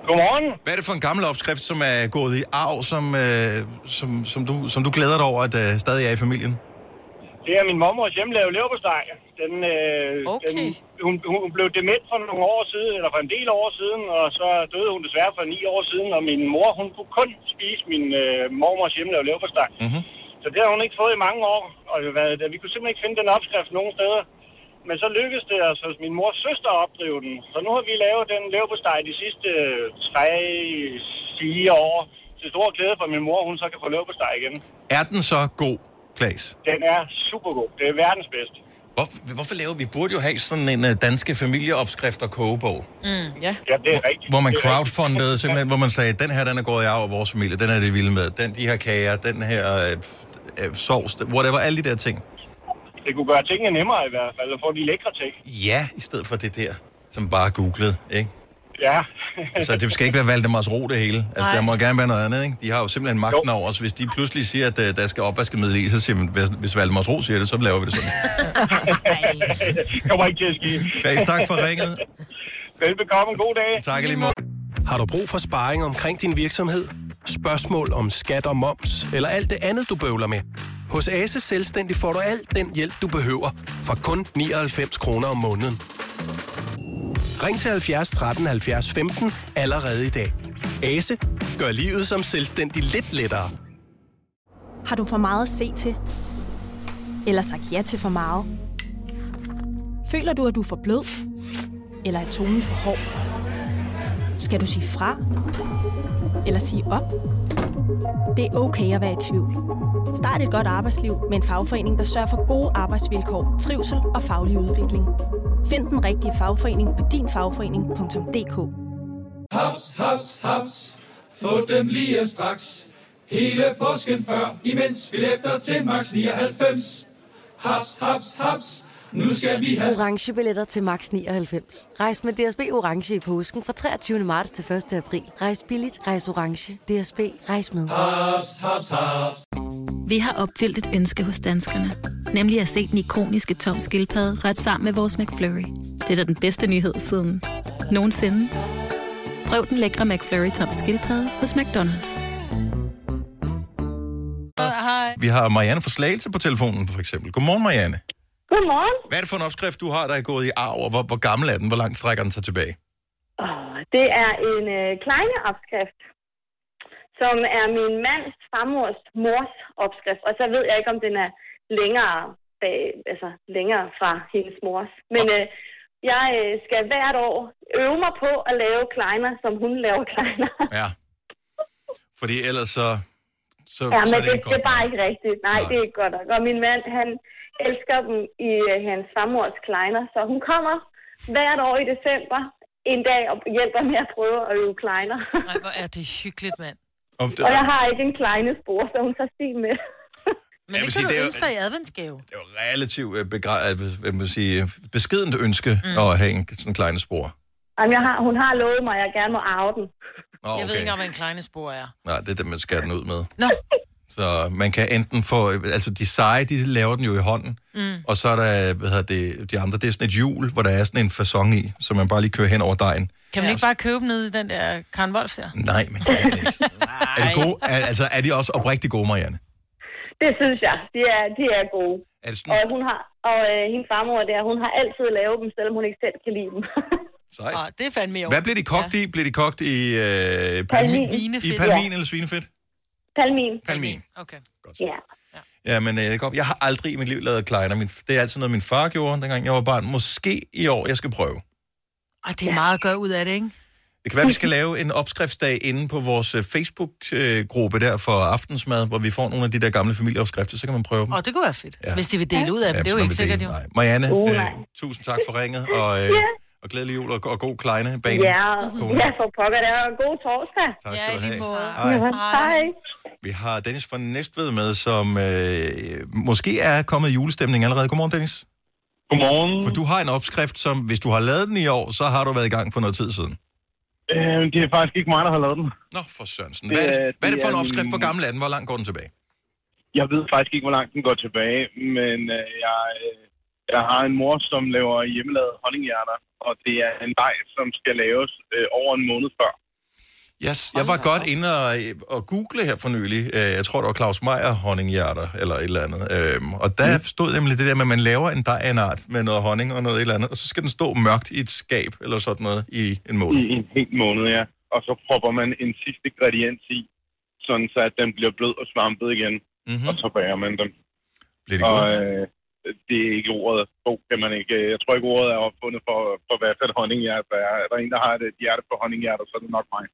[SPEAKER 15] Godmorgen.
[SPEAKER 1] Hvad er det for en gammel opskrift, som er gået i arv, som, øh, som, som, du, som du glæder dig over, at øh, stadig er i familien?
[SPEAKER 15] Det er min mormors hjemmelavede leverpostej. Den, øh,
[SPEAKER 6] Okay.
[SPEAKER 15] den, hun, hun blev dement for nogle år siden, eller for en del år siden, og så døde hun desværre for ni år siden, og min mor, hun kunne kun spise min øh, mormors hjemmelavede leverpostej.
[SPEAKER 1] Mm-hmm.
[SPEAKER 15] Så det har hun ikke fået i mange år, og det har været, vi kunne simpelthen ikke finde den opskrift nogen steder. Men så lykkedes det os hos min mors søster at opdrive den. Så nu har vi lavet den leverpostej de sidste tre, fire år. Til stor glæde for min mor, hun så kan få leverpostej igen.
[SPEAKER 1] Er den så god, Klaas?
[SPEAKER 15] Den er super god. Det er verdens bedste.
[SPEAKER 1] Hvor, hvorfor laver vi? burde jo have sådan en uh, danske familieopskrift og kogebog.
[SPEAKER 6] Mm, ja.
[SPEAKER 15] Ja, det er rigtigt.
[SPEAKER 1] Hvor man crowdfundede simpelthen, hvor man sagde, den her, den er gået i arv af vores familie, den er det vilde med, den, de her kager, den her øh, øh, sovs, whatever, alle de der ting.
[SPEAKER 15] Det kunne gøre tingene nemmere i hvert fald, at få de lækre ting.
[SPEAKER 1] Ja, i stedet for det der, som bare googlede, ikke?
[SPEAKER 15] Ja.
[SPEAKER 1] Altså, det skal ikke være Valdemars ro det hele. Altså,
[SPEAKER 15] Nej.
[SPEAKER 1] der må gerne være noget andet, ikke? De har jo simpelthen magten over os. Hvis de pludselig siger, at uh, der skal opvaskemiddel i, så siger man, hvis, hvis Valdemars ro siger det, så laver vi det sådan. *laughs*
[SPEAKER 15] Kommer ikke til at ske.
[SPEAKER 1] Klaas, tak for ringet.
[SPEAKER 15] Velbekomme. God dag.
[SPEAKER 1] Tak lige måde.
[SPEAKER 16] Har du brug for sparring omkring din virksomhed? Spørgsmål om skat og moms, eller alt det andet, du bøvler med? Hos Ase Selvstændig får du alt den hjælp, du behøver, for kun 99 kroner om måneden. Ring til 70 13 70 15 allerede i dag. Ase gør livet som selvstændig lidt lettere.
[SPEAKER 17] Har du for meget at se til? Eller sagt ja til for meget? Føler du, at du er for blød? Eller er tonen for hård? Skal du sige fra? Eller sige op? Det er okay at være i tvivl. Start et godt arbejdsliv med en fagforening, der sørger for gode arbejdsvilkår, trivsel og faglig udvikling. Find den rigtige fagforening på dinfagforening.dk
[SPEAKER 18] Haps, haps, haps. Få dem lige straks. Hele påsken før, imens billetter til max 99. Haps, haps, haps. Nu skal vi have...
[SPEAKER 19] Orange billetter til max 99. Rejs med DSB Orange i påsken fra 23. marts til 1. april. Rejs billigt, rejs orange. DSB, rejs med.
[SPEAKER 18] Haps, haps, haps.
[SPEAKER 20] Vi har opfyldt et ønske hos danskerne. Nemlig at se den ikoniske tom skildpadde ret sammen med vores McFlurry. Det er da den bedste nyhed siden nogensinde. Prøv den lækre McFlurry tom skildpadde hos McDonald's.
[SPEAKER 1] Vi har Marianne fra Slagelse på telefonen, for eksempel. Godmorgen, Marianne.
[SPEAKER 21] Godmorgen.
[SPEAKER 1] Hvad er det for en opskrift, du har, der er gået i arv, og hvor, hvor gammel er den? Hvor langt strækker den sig tilbage?
[SPEAKER 21] Oh, det er en øh, kleine opskrift, som er min mands farmors mors opskrift. Og så ved jeg ikke, om den er længere, bag, altså, længere fra hendes mors. Men øh, jeg øh, skal hvert år øve mig på at lave kleiner, som hun laver kleiner. *laughs*
[SPEAKER 1] Ja. Fordi ellers så... så
[SPEAKER 21] ja,
[SPEAKER 1] så
[SPEAKER 21] men
[SPEAKER 1] er
[SPEAKER 21] det,
[SPEAKER 1] det
[SPEAKER 21] det, er bare ikke rigtigt. Nej, Nej, det er ikke godt nok. Og min mand, han elsker dem i øh, hans farmors kleiner, så hun kommer hvert år i december en dag og hjælper med at prøve at øve kleiner.
[SPEAKER 3] Nej, hvor er det hyggeligt, mand.
[SPEAKER 1] Og
[SPEAKER 21] Og jeg har ikke en kleine spor, så hun tager stil med.
[SPEAKER 3] Men det kan
[SPEAKER 1] sige,
[SPEAKER 3] du
[SPEAKER 1] det er jo-
[SPEAKER 3] ønske dig i adventsgave.
[SPEAKER 1] Relativt øh, begra- øh, hvad man sige, beskedent ønske mm. at have en sådan en kleine spor.
[SPEAKER 21] Jamen, jeg har, hun har lovet mig, at jeg gerne må arve den.
[SPEAKER 1] Nå,
[SPEAKER 3] Jeg ved
[SPEAKER 1] okay.
[SPEAKER 3] ikke engang, hvad en kleine spor er.
[SPEAKER 1] Nej, det er det, man skærer den ud med.
[SPEAKER 3] Nå.
[SPEAKER 1] Så man kan enten få... Altså, de seje, de laver den jo i hånden.
[SPEAKER 3] Mm.
[SPEAKER 1] Og så er der, hvad hedder det, de andre, det er sådan et hjul, hvor der er sådan en fasong i, så man bare lige kører hen over dejen.
[SPEAKER 3] Kan man ikke bare købe dem nede i den der Karen Wolfs der?
[SPEAKER 1] Nej, men det er det ikke. Er de gode? Er, altså, er de også oprigtigt gode, Marianne?
[SPEAKER 21] Det synes jeg. De er, de er gode.
[SPEAKER 1] Er det
[SPEAKER 21] Og, hun har, og øh, hendes farmor der, hun har altid lavet dem, selvom hun ikke selv kan lide dem. *laughs*
[SPEAKER 1] Sejt.
[SPEAKER 3] Ah, det er fandme jo.
[SPEAKER 1] Hvad bliver de kogt ja. i? Bliver de kogt i øh,
[SPEAKER 21] Palmin.
[SPEAKER 1] I
[SPEAKER 21] Svinefedt.
[SPEAKER 1] palmin
[SPEAKER 21] Ja.
[SPEAKER 1] eller svinefedt?
[SPEAKER 21] Palmin.
[SPEAKER 1] Palmin.
[SPEAKER 3] Okay.
[SPEAKER 21] Ja.
[SPEAKER 1] Ja, men øh, jeg, jeg har aldrig i mit liv lavet kleiner. Min, det er altid noget, min far gjorde, dengang jeg var barn. Måske i år, jeg skal prøve.
[SPEAKER 3] Ej, det er meget at gøre ud af det, ikke?
[SPEAKER 1] Det kan være, vi skal lave en opskriftsdag inde på vores øh, Facebook-gruppe der for aftensmad, hvor vi får nogle af de der gamle familieopskrifter, så kan man prøve dem.
[SPEAKER 3] Og det kunne være fedt, ja. hvis de vil dele ud af dem.
[SPEAKER 1] Ja,
[SPEAKER 3] det er jo ikke sikkert, jo.
[SPEAKER 1] Nej. Marianne,
[SPEAKER 21] Uh,
[SPEAKER 1] øh, tusind tak for ringet, og, øh, og glædelig jul og, og god kleine bane.
[SPEAKER 21] Ja, ja, for pokker, det er en god torsdag.
[SPEAKER 1] Tak skal du have.
[SPEAKER 21] Hej.
[SPEAKER 1] Hej.
[SPEAKER 21] Hej.
[SPEAKER 1] Vi har Dennis fra Næstved med, som øh, måske er kommet i julestemning allerede. Godmorgen, Dennis.
[SPEAKER 22] Godmorgen.
[SPEAKER 1] For du har en opskrift, som hvis du har lavet den i år, så har du været i gang for noget tid siden.
[SPEAKER 22] Øh, det er faktisk ikke mig, der har lavet den.
[SPEAKER 1] Nå, for Sørensen. Hvad er det, hvad er det for en opskrift? Hvor gammel er den? Hvor langt går den tilbage?
[SPEAKER 22] Jeg ved faktisk ikke, hvor langt den går tilbage, men øh, jeg, øh, jeg har en mor, som laver hjemmelavede honninghjerter, og det er en dej, som skal laves øh, over en måned før.
[SPEAKER 1] Yes, jeg var godt inde og, og google her for nylig. Øh, Jeg tror, det var Claus Meier honninghjerter, eller et eller andet. Øhm, Og der stod nemlig det der med, at man laver en dej af en art med noget honning og noget et eller andet, og så skal den stå mørkt i et skab, eller sådan noget, i en måned.
[SPEAKER 22] I en hel måned, ja. Og så propper man en sidste ingrediens i, sådan så at den bliver blød og svampet igen,
[SPEAKER 1] mm-hmm.
[SPEAKER 22] og så bager man dem.
[SPEAKER 1] Bliver det
[SPEAKER 22] og,
[SPEAKER 1] gode?
[SPEAKER 22] øh, det er ikke ordet. God kan man ikke. Jeg tror ikke, ordet er opfundet for, for hvad for et honninghjerte der er. Er der en, der har et hjerte på honninghjerter, så er det nok mig.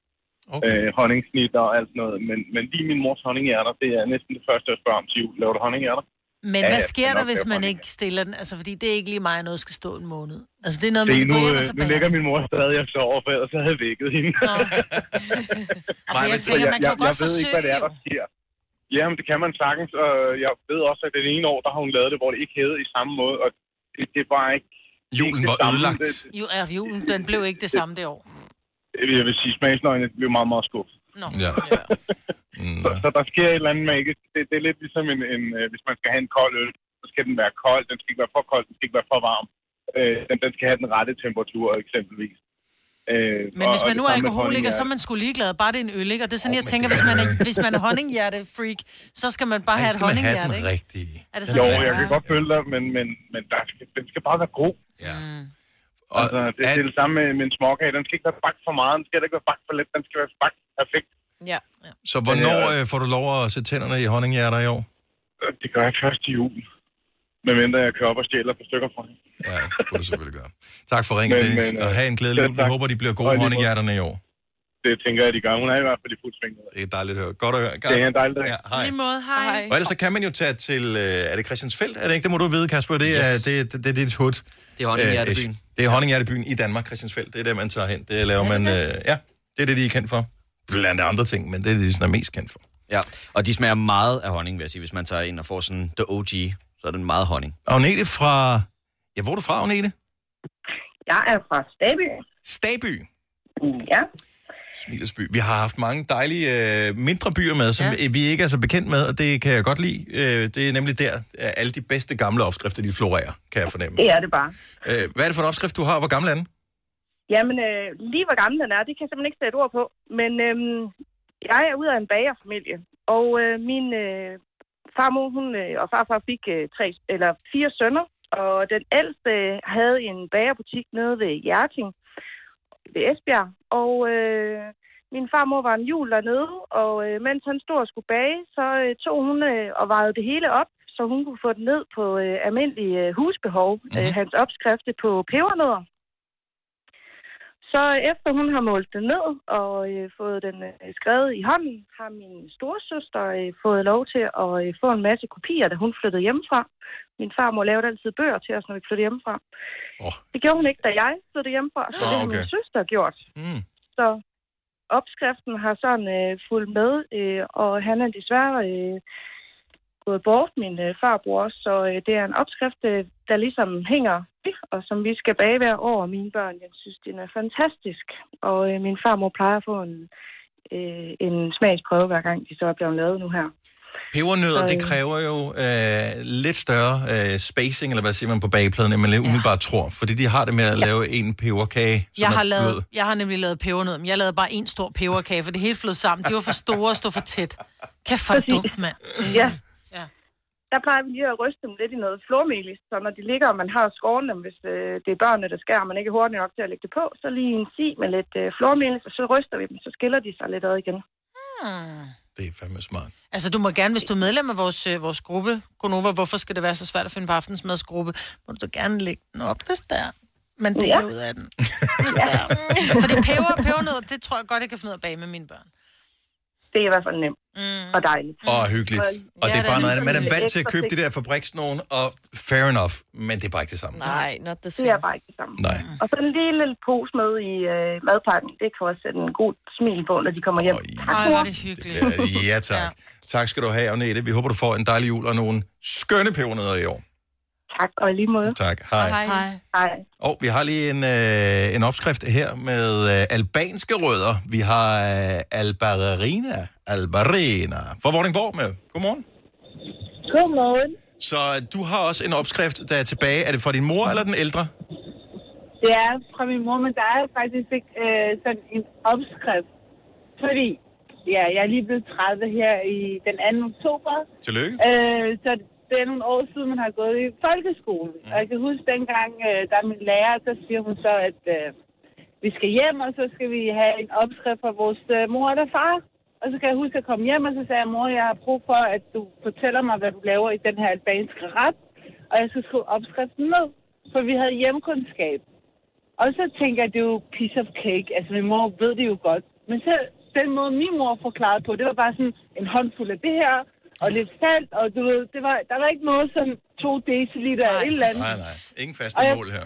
[SPEAKER 1] Okay.
[SPEAKER 22] Øh, honningsnit og alt sådan noget. Men, men lige min mors honninghjerter, det er næsten det første, jeg spørger om til jul. Laver du honninghjerter?
[SPEAKER 3] Men
[SPEAKER 22] Ja,
[SPEAKER 3] hvad
[SPEAKER 22] jeg
[SPEAKER 3] sker der, hvis man ikke stiller den? Altså, fordi det er ikke lige mig, at noget skal stå en måned. Altså, det er noget, man kan
[SPEAKER 22] nu,
[SPEAKER 3] gå hjem og
[SPEAKER 22] øh,
[SPEAKER 3] så
[SPEAKER 22] nu
[SPEAKER 3] bage.
[SPEAKER 22] ligger min mor stadig og sover, for ellers så havde *laughs* jeg vækket hende.
[SPEAKER 3] Og jeg tænker, man kan jo
[SPEAKER 22] jeg,
[SPEAKER 3] godt
[SPEAKER 22] jeg ved ikke, hvad det er,
[SPEAKER 3] forsøge,
[SPEAKER 22] der sker. Jamen, det kan man sagtens. Og jeg ved også, at det ene år, der har hun lavet det, hvor det ikke hed i samme måde. Og det, det var ikke...
[SPEAKER 1] Julen
[SPEAKER 22] ikke det
[SPEAKER 1] var
[SPEAKER 22] samme.
[SPEAKER 1] ødelagt.
[SPEAKER 22] Det,
[SPEAKER 3] Jo, ja, julen, den blev ikke det samme det år.
[SPEAKER 22] jeg vil sige, smagsnøgne blev meget, meget skuffet.
[SPEAKER 3] Nå.
[SPEAKER 1] Ja.
[SPEAKER 22] Så, så der sker et eller andet magisk. Det, det er lidt ligesom, en, en, øh, hvis man skal have en kold øl, så skal den være kold. Den skal ikke være for kold, den skal ikke være for varm. Øh, den, den skal have den rette temperatur, eksempelvis. Øh,
[SPEAKER 3] Men hvis man nu er alkoholiker, så er man sgu ligeglad. Bare det er en øl, ikke? Og det er sådan, jeg tænker, hvis man er, hvis man er honninghjerte-freak, så skal man bare have et honninghjerte, ikke?
[SPEAKER 1] rigtige.
[SPEAKER 3] Er det
[SPEAKER 22] Jo,
[SPEAKER 3] sådan,
[SPEAKER 22] jeg kan godt følge dig, men, men, men der skal, den skal bare være god.
[SPEAKER 1] Ja.
[SPEAKER 3] Mm.
[SPEAKER 22] Altså, det, er det samme med, med en småkage. Den skal ikke være bagt for meget, den skal ikke være bagt for lidt, den skal være bagt perfekt.
[SPEAKER 3] Ja.
[SPEAKER 1] Så hvornår øh, får du lov at sætte tænderne i honninghjerter i år?
[SPEAKER 22] Det gør jeg først til jul. Men venter jeg kører op og stjæler par stykker fra hende.
[SPEAKER 1] Ja, det kunne du selvfølgelig gøre. Tak for ringen, Dennis,
[SPEAKER 22] men, øh,
[SPEAKER 1] og have en glædelig jul. Vi håber, de bliver gode honninghjerterne i år.
[SPEAKER 22] Det tænker jeg, de gør. Hun er i hvert fald i fuld sving.
[SPEAKER 1] Det er dejligt at høre. Godt at høre.
[SPEAKER 22] Det er en dejlig dag.
[SPEAKER 1] Ja, hej.
[SPEAKER 3] Lige måde, hej.
[SPEAKER 1] Og ellers så kan man jo tage til, øh, er det Christiansfeldt? Er det ikke? Det må du vide, Kasper. Det er,
[SPEAKER 4] Yes.
[SPEAKER 1] det, det, det, det er dit hud.
[SPEAKER 4] Det er Honninghjertebyen.
[SPEAKER 1] Øh, det er Honninghjertebyen i Danmark, Christiansfeldt. Det er der, man tager hen. Det laver man, øh, ja, det er det, de er kendt for. Blandt andre ting, men det er det, de sådan er mest kendt for.
[SPEAKER 4] Ja, og de smager meget af honning, vil jeg sige. Hvis man tager ind og får sådan the OG, så er den meget honning.
[SPEAKER 1] Agnete fra... Ja, hvor er du fra, Agnete?
[SPEAKER 23] Jeg er fra Staby.
[SPEAKER 1] Staby?
[SPEAKER 23] Ja.
[SPEAKER 1] Smilesby. Vi har haft mange dejlige øh, mindre byer med, som ja. vi ikke er så bekendt med, og det kan jeg godt lide. Øh, det er nemlig der, at alle de bedste gamle opskrifter, de florerer, kan jeg fornemme.
[SPEAKER 23] Det er det bare.
[SPEAKER 1] Øh, hvad er det for en opskrift, du har? Hvor gammel er den?
[SPEAKER 23] Jamen, øh, lige hvor gammel den er, det kan jeg simpelthen ikke sætte ord på. Men øhm, jeg er ud af en bagerfamilie, og øh, min øh, farmor hun, øh, og farfar fik øh, tre, eller fire sønner, og den ældste øh, havde en bagerbutik nede ved Hjerting, ved Esbjerg, og øh, min farmor var en jul dernede, og øh, mens han stod og skulle bage, så øh, tog hun øh, og vejede det hele op, så hun kunne få det ned på øh, almindelig øh, husbehov, mm-hmm. øh, hans opskrifte på pebernødder. Så efter hun har målt den ned og øh, fået den øh, skrevet i hånden, har min storesøster øh, fået lov til at øh, få en masse kopier, da hun flyttede hjemmefra. Min farmor lavede altid bøger til os, når vi flyttede hjemmefra.
[SPEAKER 1] Oh.
[SPEAKER 23] Det gjorde hun ikke, da jeg flyttede hjemmefra, så
[SPEAKER 1] Ah,
[SPEAKER 23] det har
[SPEAKER 1] okay.
[SPEAKER 23] min søster gjort.
[SPEAKER 1] Mm.
[SPEAKER 23] Så opskriften har sådan øh, fulgt med, øh, og han er desværre øh, gået bort, min øh, farbror, så øh, det er en opskrift, øh, der ligesom hænger og som vi skal bage hver år. Mine børn, jeg synes, den er fantastisk. Og øh, min farmor plejer at få en, øh, en smagsprøve, hver gang de så er blevet lavet nu her.
[SPEAKER 1] Pebernødder,
[SPEAKER 23] Så,
[SPEAKER 1] det
[SPEAKER 23] øh,
[SPEAKER 1] kræver jo øh, lidt større øh, spacing, eller hvad siger man på bagepladen, end man ja. umiddelbart tror. Fordi de har det med at lave en peberkage, som
[SPEAKER 3] Jeg har, lavet,
[SPEAKER 1] blød.
[SPEAKER 3] jeg har nemlig lavet pebernød, men jeg lavede bare en stor peberkage, for det hele flød sammen. De var for store og stod for tæt. Kan for
[SPEAKER 23] Præcis.
[SPEAKER 3] dumt, mand.
[SPEAKER 23] Ja.
[SPEAKER 3] Ja.
[SPEAKER 23] Der plejer vi lige at ryste dem lidt i noget flormelis, så når de ligger, og man har skåret dem, hvis øh, det er børnene, der skærer, og man ikke er hurtig nok til at lægge det på, så lige en si med lidt øh, flormelis, og så ryster vi dem, så skiller de sig lidt ad igen.
[SPEAKER 3] Hmm.
[SPEAKER 1] Det er fandme smart.
[SPEAKER 3] Altså, du må gerne, hvis du er medlem af vores, øh, vores gruppe, Gonova, hvorfor skal det være så svært at finde på aftensmadsgruppe, må du så gerne lægge den op, hvis der man deler
[SPEAKER 23] Ja.
[SPEAKER 3] ud af den. Hvis der er. *laughs* Fordi peber, pebernød, det tror jeg godt, jeg kan finde ud af at bage med mine børn.
[SPEAKER 23] Det er i hvert fald nemt
[SPEAKER 3] mm.
[SPEAKER 23] og dejligt.
[SPEAKER 1] Og hyggeligt. Og det er bare noget andet. Man er vant til at købe de der fabriksnogen, og fair enough, men det er bare ikke det samme.
[SPEAKER 6] Nej, not the
[SPEAKER 23] Det er bare ikke det samme.
[SPEAKER 1] Nej.
[SPEAKER 23] Og så en lille pose med i øh, madpakken, det kan også sætte en god smil på, når de kommer hjem. Tak,
[SPEAKER 3] Ej,
[SPEAKER 23] mor.
[SPEAKER 3] hvor er det hyggeligt.
[SPEAKER 1] Ja, ja tak. Ja. Tak skal du have, Agnete. Vi håber, du får en dejlig jul og nogle skønne pebernødder i år.
[SPEAKER 23] Tak, og i lige måde.
[SPEAKER 1] Tak. Hej.
[SPEAKER 23] Hej. Hej.
[SPEAKER 1] Og vi har lige en, øh, en opskrift her med øh, albanske rødder. Vi har øh, albarina. Albarina. Fra Vordingborg med. Godmorgen.
[SPEAKER 24] Godmorgen.
[SPEAKER 1] Så du har også en opskrift, der er tilbage. Er det fra din mor eller den ældre?
[SPEAKER 24] Det er fra min mor, men der er faktisk ikke øh, sådan en opskrift. Fordi, ja, jeg er lige blevet 30 her i den 2. oktober.
[SPEAKER 1] Tillykke.
[SPEAKER 24] Øh, så det er nogle år siden, man har gået i folkeskole. Og jeg kan huske dengang, øh, der er min lærer, så siger hun så, at øh, vi skal hjem, og så skal vi have en opskrift fra vores øh, mor eller far. Og så kan jeg huske at komme hjem, og så sagde jeg, mor, jeg har brug for, at du fortæller mig, hvad du laver i den her albanske ret. Og jeg skal skrive opskriften ned, for vi havde hjemkundskab. Og så tænker jeg, det er jo piece of cake. Altså, min mor ved det jo godt. Men så den måde, min mor forklarede på, det var bare sådan en håndfuld af det her, og lidt salt, og du ved, det var, der var ikke noget sådan to deciliter af et eller andet.
[SPEAKER 1] Nej, nej. Ingen faste
[SPEAKER 24] Og jeg-
[SPEAKER 1] mål her.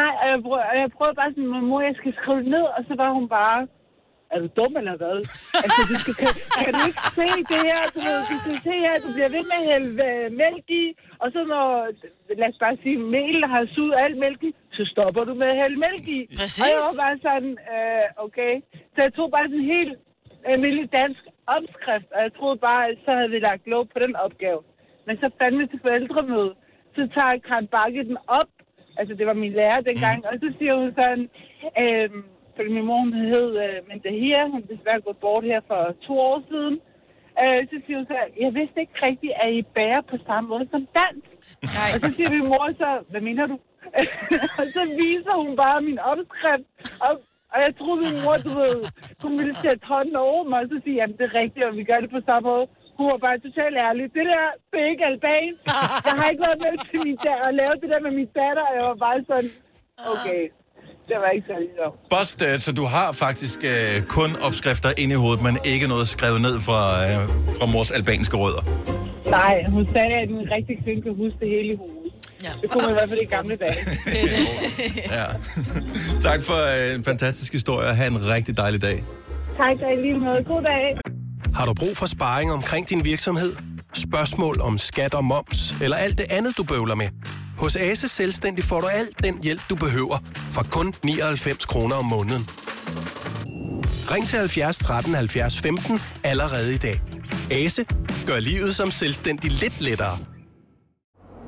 [SPEAKER 24] Nej, *laughs* og jeg, prøv, og jeg prøvede bare sådan, mor, jeg skal skrive det ned, og så var hun bare, er du dum eller hvad? *laughs* altså, du skal, kan, kan du ikke se det her? Du, ved, du kan se her, du bliver ved med at hælde øh, mælk i, og så når, lad os bare sige, mel har suget alt mælk i, så stopper du med at hælde mælk i.
[SPEAKER 3] Præcis.
[SPEAKER 24] Og jeg var bare sådan, øh, okay. Så jeg tog bare sådan en helt almindelig dansk opskrift, og jeg troede bare, at så havde vi lagt lov på den opgave. Men så fandt vi til forældremøde, så tager Karen Bakke den op, altså det var min lærer dengang, og så siger hun sådan, øh, fordi min mor hun hed øh, Mendahia, hun er desværre gået bort her for to år siden, øh, så siger hun så, jeg vidste ikke rigtigt, at I bærer på samme måde som dansk. Og så siger min mor så, hvad mener du? *laughs* og så viser hun bare min opskrift, og, og jeg troede, min mor, du ved, hun ville sætte hånden over mig, og så sige, jamen det er rigtigt, og vi gør det på samme måde. Hun var bare totalt ærlig. Det der, det er ikke albansk. Jeg har ikke været med til min datter og lavet det der med min datter, og jeg var bare sådan, okay, det var ikke særlig sjovt.
[SPEAKER 1] Busted, så du har faktisk øh, kun opskrifter inde i hovedet, men ikke noget skrevet ned fra, øh, fra mors albanske rødder.
[SPEAKER 24] Nej, hun sagde, at en rigtig kvinde kan huske det hele i hovedet. Ja. Det kunne man i hvert fald i gamle dage.
[SPEAKER 1] Ja. tak for øh, en fantastisk historie, og have en rigtig dejlig dag.
[SPEAKER 24] tak, og i lige måde. God dag.
[SPEAKER 16] Har du brug for sparring omkring din virksomhed? Spørgsmål om skat og moms, eller alt det andet, du bøvler med? Hos Ase Selvstændig får du alt den hjælp, du behøver, for kun 99 kroner om måneden. Ring til 70 13 70 15 allerede i dag. Ase gør livet som selvstændig lidt lettere.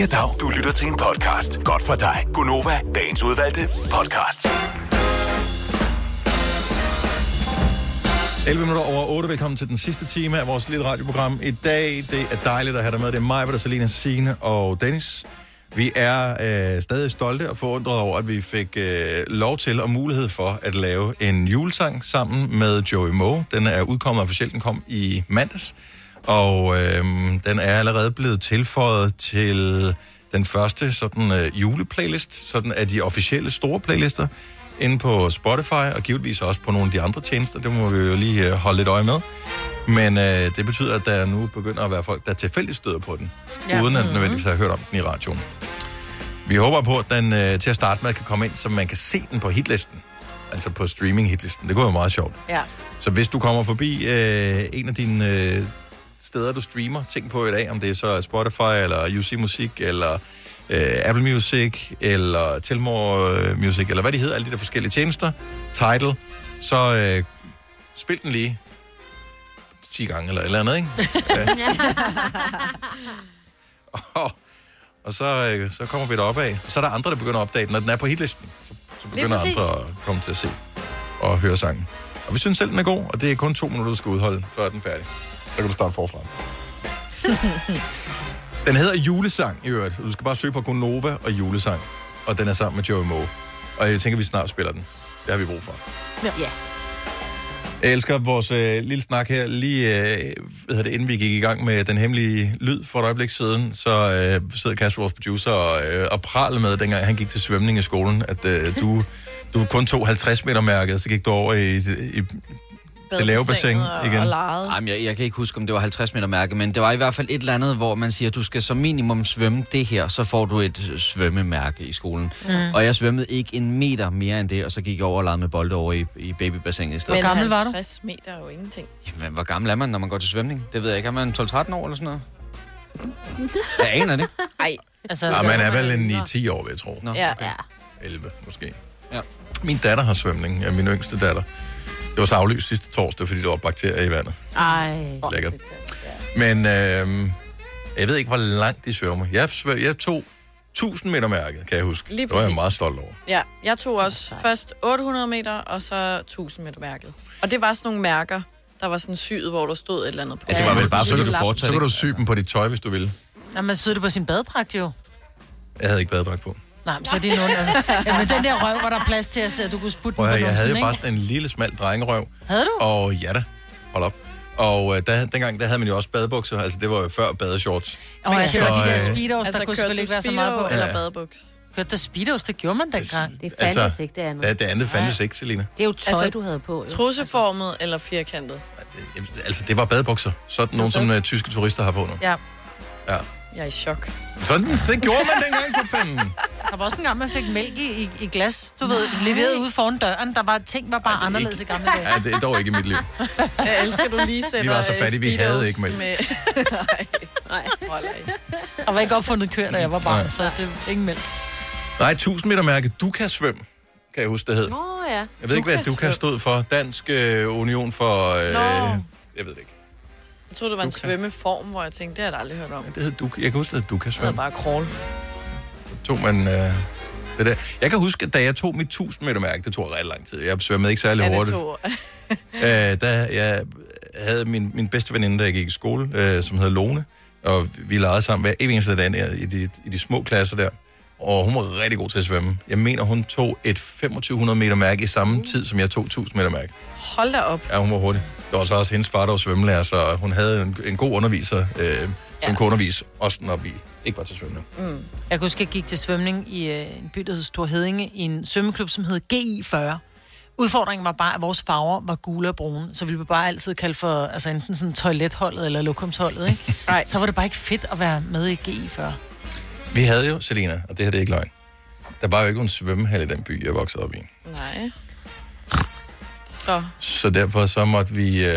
[SPEAKER 5] Ja, dag. Du lytter til en podcast. Godt for dig. Gunova, dagens udvalgte podcast.
[SPEAKER 1] 11 minutter over 8. Velkommen til den sidste time af vores lille radioprogram. I dag, det er dejligt at have dig med. Det er mig, der Selina, Signe og Dennis. Vi er øh, stadig stolte og forundret over, at vi fik øh, lov til og mulighed for at lave en julesang sammen med Joey Moe. Den er udkommet officielt, den kom i mandags. Og øh, den er allerede blevet tilføjet til den første sådan øh, juleplaylist, sådan af de officielle store playlister inde på Spotify, og givetvis også på nogle af de andre tjenester. Det må vi jo lige øh, holde lidt øje med. Men øh, det betyder, at der nu begynder at være folk, der tilfældigt støder på den,
[SPEAKER 25] Ja.
[SPEAKER 1] uden at
[SPEAKER 25] Mhm.
[SPEAKER 1] nødvendigvis have hørt om den i radioen. Vi håber på, at den øh, til at starte med kan komme ind, så man kan se den på hitlisten. Altså på streaming-hitlisten. Det kunne være meget sjovt.
[SPEAKER 6] Ja.
[SPEAKER 1] Så hvis du kommer forbi øh, en af dine øh, steder, du streamer, tænk på i dag, om det er så Spotify, eller UC Musik, eller øh, Apple Music, eller Telmore øh, Music, eller hvad de hedder, alle de der forskellige tjenester, Tidal, så øh, spil den lige 10 gange eller et eller andet, ikke? *laughs* *laughs* og, og så, øh, så kommer vi deroppe af. Så er der andre, der begynder at opdage den. Når den er på hitlisten, så, så begynder andre at komme til at se og høre sangen. Og vi synes selv, den er god, og det er kun to minutter, du skal udholde, er den færdig. Så kan du starte forfra. *laughs* Den hedder Julesang i øvrigt. Du skal bare søge på Gonova og Julesang. Og den er sammen med Joey Moe. Og jeg tænker, vi snart spiller den. Det har vi brug for.
[SPEAKER 2] Ja.
[SPEAKER 1] Jeg elsker vores øh, lille snak her. Lige øh, hvad hedder det, inden vi gik i gang med den hemmelige lyd for et øjeblik siden, så øh, sidder Kasper, vores producer, og, øh, og pralede med, dengang han gik til svømning i skolen, at øh, du, du kun tog 50 meter mærket, så gik du over i, i det lave bassin igen.
[SPEAKER 4] Jamen, jeg, jeg kan ikke huske, om det var 50 meter mærke, men det var i hvert fald et eller andet, hvor man siger, du skal som minimum svømme det her, så får du et øh, svømmemærke i skolen.
[SPEAKER 6] Mm.
[SPEAKER 4] Og jeg svømmede ikke en meter mere end det, og så gik jeg over og legede med bolde over i, i babybassinet i stedet.
[SPEAKER 6] Men
[SPEAKER 4] gammel
[SPEAKER 6] 50 meter er jo ingenting.
[SPEAKER 4] Jamen, hvor gammel er man, når man går til svømning? Det ved jeg ikke. Er man 12-13 år eller sådan noget? Jeg aner det. *laughs*
[SPEAKER 6] Ej.
[SPEAKER 3] Altså,
[SPEAKER 1] Ja, man er vel en 9-10 år, vil jeg tro.
[SPEAKER 4] Nå,
[SPEAKER 6] Ja.
[SPEAKER 2] ja.
[SPEAKER 1] 11 måske.
[SPEAKER 4] Ja.
[SPEAKER 1] Min datter har svømning, ja, min yngste datter. Det var så aflyst sidste torsdag, fordi der var bakterier i vandet.
[SPEAKER 2] Ej.
[SPEAKER 1] Lækkert. Men øh, jeg ved ikke, hvor langt de svømmer. Jeg, svøm, jeg tog 1000 meter mærket, kan jeg huske.
[SPEAKER 6] Lige
[SPEAKER 1] det var jeg
[SPEAKER 6] præcis.
[SPEAKER 1] meget stolt over.
[SPEAKER 6] Ja, jeg tog også først 800 meter, og så 1000 meter mærket. Og det var sådan nogle mærker, der var sådan syet, hvor der stod et eller andet på.
[SPEAKER 1] Ja, det var vel bare, så kan du,
[SPEAKER 6] Lap.
[SPEAKER 1] så kan du sy dem på dit tøj, hvis du vil.
[SPEAKER 3] Nå, man syede det på sin badedragt jo.
[SPEAKER 1] Jeg havde ikke badedragt på.
[SPEAKER 3] Nej, men så er det nogen... Ja, men den der røv var der plads til at se, at du kunne sputte
[SPEAKER 1] Prøv
[SPEAKER 3] den på
[SPEAKER 1] jeg havde jo bare sådan en lille, smal drengerøv.
[SPEAKER 3] Havde du?
[SPEAKER 1] Og ja da, hold op. Og øh, der, dengang, der havde man jo også badebukser, altså det var jo før badeshorts.
[SPEAKER 3] Og jeg
[SPEAKER 1] Så,
[SPEAKER 3] hørte de der
[SPEAKER 1] øh,
[SPEAKER 3] speedos,
[SPEAKER 6] Altså,
[SPEAKER 3] der kunne selvfølgelig ikke være så meget på.
[SPEAKER 6] eller
[SPEAKER 1] Ja.
[SPEAKER 6] badebuks?
[SPEAKER 3] Kørte der speedos, det gjorde man dengang.
[SPEAKER 2] Det
[SPEAKER 1] Altså,
[SPEAKER 2] ikke, det andet.
[SPEAKER 1] Ja, det andet fandtes ikke, Selina.
[SPEAKER 2] Det er jo tøj,
[SPEAKER 6] Altså,
[SPEAKER 2] du havde på. Jo.
[SPEAKER 6] Trusseformet eller firkantet?
[SPEAKER 1] Altså, det var badebukser. Sådan nogle, som uh, tyske turister har på nu.
[SPEAKER 3] Ja.
[SPEAKER 1] Ja.
[SPEAKER 6] Jeg er i chok.
[SPEAKER 1] Sådan, det gjorde man dengang for fanden.
[SPEAKER 3] Der var også en gang, man fik mælk i, i, i glas, du ved, leveret ude foran døren. Der var, ting var bare anderledes i gamle dage.
[SPEAKER 1] Ja, det er dog ikke i mit liv.
[SPEAKER 6] Jeg elsker, du lige sætter
[SPEAKER 1] Vi var så fattige, vi
[SPEAKER 6] øh,
[SPEAKER 1] havde
[SPEAKER 6] Speedos
[SPEAKER 1] ikke mælk.
[SPEAKER 6] Med... *laughs* Nej, hold af.
[SPEAKER 3] Der var ikke opfundet køer, da jeg var barn,
[SPEAKER 1] Nej.
[SPEAKER 3] så det er ingen mælk.
[SPEAKER 1] Nej, 1000 meter mærke. Du kan svømme, kan jeg huske, det hed.
[SPEAKER 2] Nå, ja.
[SPEAKER 1] Jeg ved ikke, hvad du kan stod for. Dansk øh, Union for... Øh,
[SPEAKER 6] Nå.
[SPEAKER 1] jeg ved det ikke.
[SPEAKER 6] Jeg troede, det var en
[SPEAKER 1] Du kan.
[SPEAKER 6] svømmeform, hvor jeg tænkte, det har jeg aldrig hørt om.
[SPEAKER 1] Det hed du. Jeg kan huske, at du kan
[SPEAKER 6] Det
[SPEAKER 1] svømme.
[SPEAKER 6] hedder bare crawl.
[SPEAKER 1] tog man øh, det der. Jeg kan huske, da jeg tog mit 1000 meter mærke, det tog ret lang tid. Jeg svømmede ikke særlig
[SPEAKER 6] Ja, det
[SPEAKER 1] hurtigt.
[SPEAKER 6] tog. *laughs*
[SPEAKER 1] øh, da jeg havde min, min bedste veninde, da jeg gik i skole, øh, som hedder Lone, og vi legede sammen hver eneste dag i de, i de små klasser der. Og hun var rigtig god til at svømme. Jeg mener, hun tog et 2500 meter mærke i samme tid, som jeg tog 1000 meter mærke.
[SPEAKER 6] Hold da op.
[SPEAKER 1] Ja, hun var hurtig. Det var så også hendes far, der var svømmelærer, så hun havde en, en god underviser, øh, som ja. kunne undervise, også når vi ikke var til svømning.
[SPEAKER 3] Mm. Jeg kan huske, at jeg gik til svømning i øh, en by, der hed Stor Hedinge, i en svømmeklub, som hed GI40. Udfordringen var bare, at vores farver var gule og brune, så vi blev bare altid kaldt for altså enten sådan toiletholdet eller lokumsholdet, ikke? *laughs*
[SPEAKER 6] Nej.
[SPEAKER 3] Så var det bare ikke fedt at være med i GI40.
[SPEAKER 1] Vi havde jo, Selina, og det her det er ikke løgn, der var jo ikke en svømmehal i den by, jeg voksede op i.
[SPEAKER 6] Nej. Så.
[SPEAKER 1] Så derfor så måtte vi øh,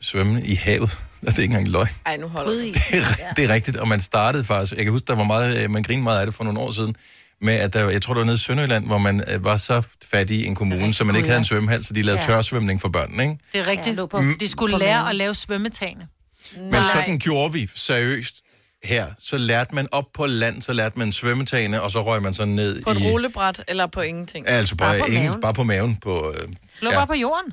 [SPEAKER 1] svømme i havet. *laughs* Det er ikke engang løgn.
[SPEAKER 6] Ej, nu holder.
[SPEAKER 1] Det er, det er rigtigt, og man startede faktisk, jeg kan huske, der var meget, øh, man grinede meget af det for nogle år siden, med at der, jeg tror, det var nede i Sønderjylland, hvor man øh, var så fattig i en kommune, så man ikke havde en svømmehal, så de lavede
[SPEAKER 3] Ja.
[SPEAKER 1] tørsvømning for børnene, ikke?
[SPEAKER 3] Det er rigtigt.
[SPEAKER 2] Ja, på-
[SPEAKER 3] De skulle
[SPEAKER 2] på
[SPEAKER 3] lære at lave svømmetagene.
[SPEAKER 1] Men sådan gjorde vi seriøst. Her, så lærte man op på land, så lærte man svømmetagene, og så røg man sådan ned
[SPEAKER 6] På et
[SPEAKER 1] i...
[SPEAKER 6] rullebræt eller på ingenting?
[SPEAKER 1] Altså bare, på ingen, bare på maven. På, øh,
[SPEAKER 3] Lå bare på jorden.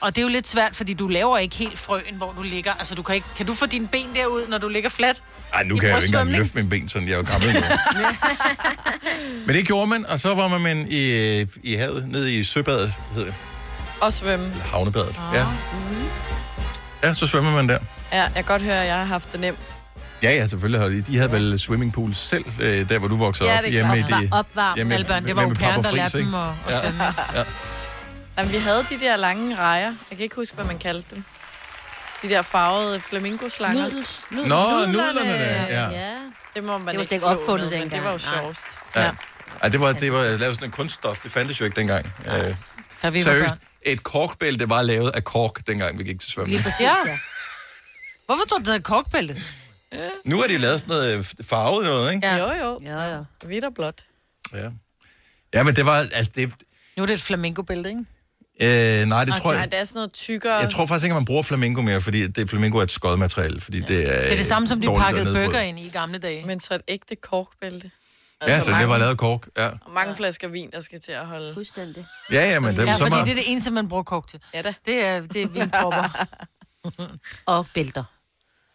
[SPEAKER 3] Og det er jo lidt svært, fordi du laver ikke helt frøen, hvor du ligger. Altså, du kan, ikke, kan du få dine ben derud, når du ligger fladt?
[SPEAKER 1] Ej, nu
[SPEAKER 3] I
[SPEAKER 1] kan jeg jo ikke engang løfte mine ben, sådan jeg er jo gammel nu. *laughs* Men det gjorde man, og så var man i, i havet, nede i søbadet, hedder det.
[SPEAKER 6] Og svømme.
[SPEAKER 1] Havnebadet. Ja. Ja, så svømmer man der.
[SPEAKER 6] Ja, jeg kan godt høre, at jeg har haft det nemt.
[SPEAKER 1] Ja, ja, selvfølgelig har de. De havde vel swimmingpool selv, øh, der hvor du voksede
[SPEAKER 6] Ja,
[SPEAKER 1] op.
[SPEAKER 6] det er klart. Opvarm.
[SPEAKER 1] hjemme-
[SPEAKER 6] Alle børn, det var pairen,
[SPEAKER 1] Papa
[SPEAKER 6] der lærte dem at- at
[SPEAKER 1] ja.
[SPEAKER 6] svømme.
[SPEAKER 1] Ja.
[SPEAKER 6] Jamen, vi havde de der lange rejer. Jeg kan ikke huske, hvad man kaldte dem. De der farvede flamingoslanger.
[SPEAKER 2] Nudels.
[SPEAKER 1] Nå, nudlerne der, ja.
[SPEAKER 6] ja. Det må man
[SPEAKER 2] Det var
[SPEAKER 6] ikke
[SPEAKER 2] ikke opfundet
[SPEAKER 6] med,
[SPEAKER 2] dengang.
[SPEAKER 6] Det var jo sjovest.
[SPEAKER 1] Ja. Ej, det var, det var lavet sådan en kunststof. Det fandtes jo ikke dengang. Ja. Øh,
[SPEAKER 3] Da vi var
[SPEAKER 1] seriøst. Et korkbælte var lavet af kork, dengang vi gik til svømning.
[SPEAKER 3] Ja. Hvorfor tror du, det er korkbælte?
[SPEAKER 1] Nu er de lavet sådan noget øh, farvet noget, ikke?
[SPEAKER 6] Ja. Jo, jo.
[SPEAKER 2] Ja, ja.
[SPEAKER 6] Hvidt og blåt.
[SPEAKER 1] Ja. Ja, men det var, altså det,
[SPEAKER 3] Nu er det et flamingobælte, ikke?
[SPEAKER 1] øh, nej, det tror
[SPEAKER 6] Nej,
[SPEAKER 1] jeg,
[SPEAKER 6] det er sådan noget tykkere.
[SPEAKER 1] jeg tror faktisk ikke, at man bruger flamingo mere, fordi det flamingo er et skodmateriale, fordi det er
[SPEAKER 3] Det er det samme, som de pakkede bøger ind i i gamle dage.
[SPEAKER 6] Men så et ægte korkbælte.
[SPEAKER 1] Ja, så det var lavet kork, ja.
[SPEAKER 6] Og mange flasker vin, der skal til at holde.
[SPEAKER 2] Fuldstændig.
[SPEAKER 1] Ja, ja, men dem
[SPEAKER 3] ja,
[SPEAKER 1] så
[SPEAKER 3] fordi
[SPEAKER 1] meget...
[SPEAKER 3] det er det eneste, man bruger kork til.
[SPEAKER 6] Ja da.
[SPEAKER 3] Det er, det er *laughs* vinpropper.
[SPEAKER 2] og bælter.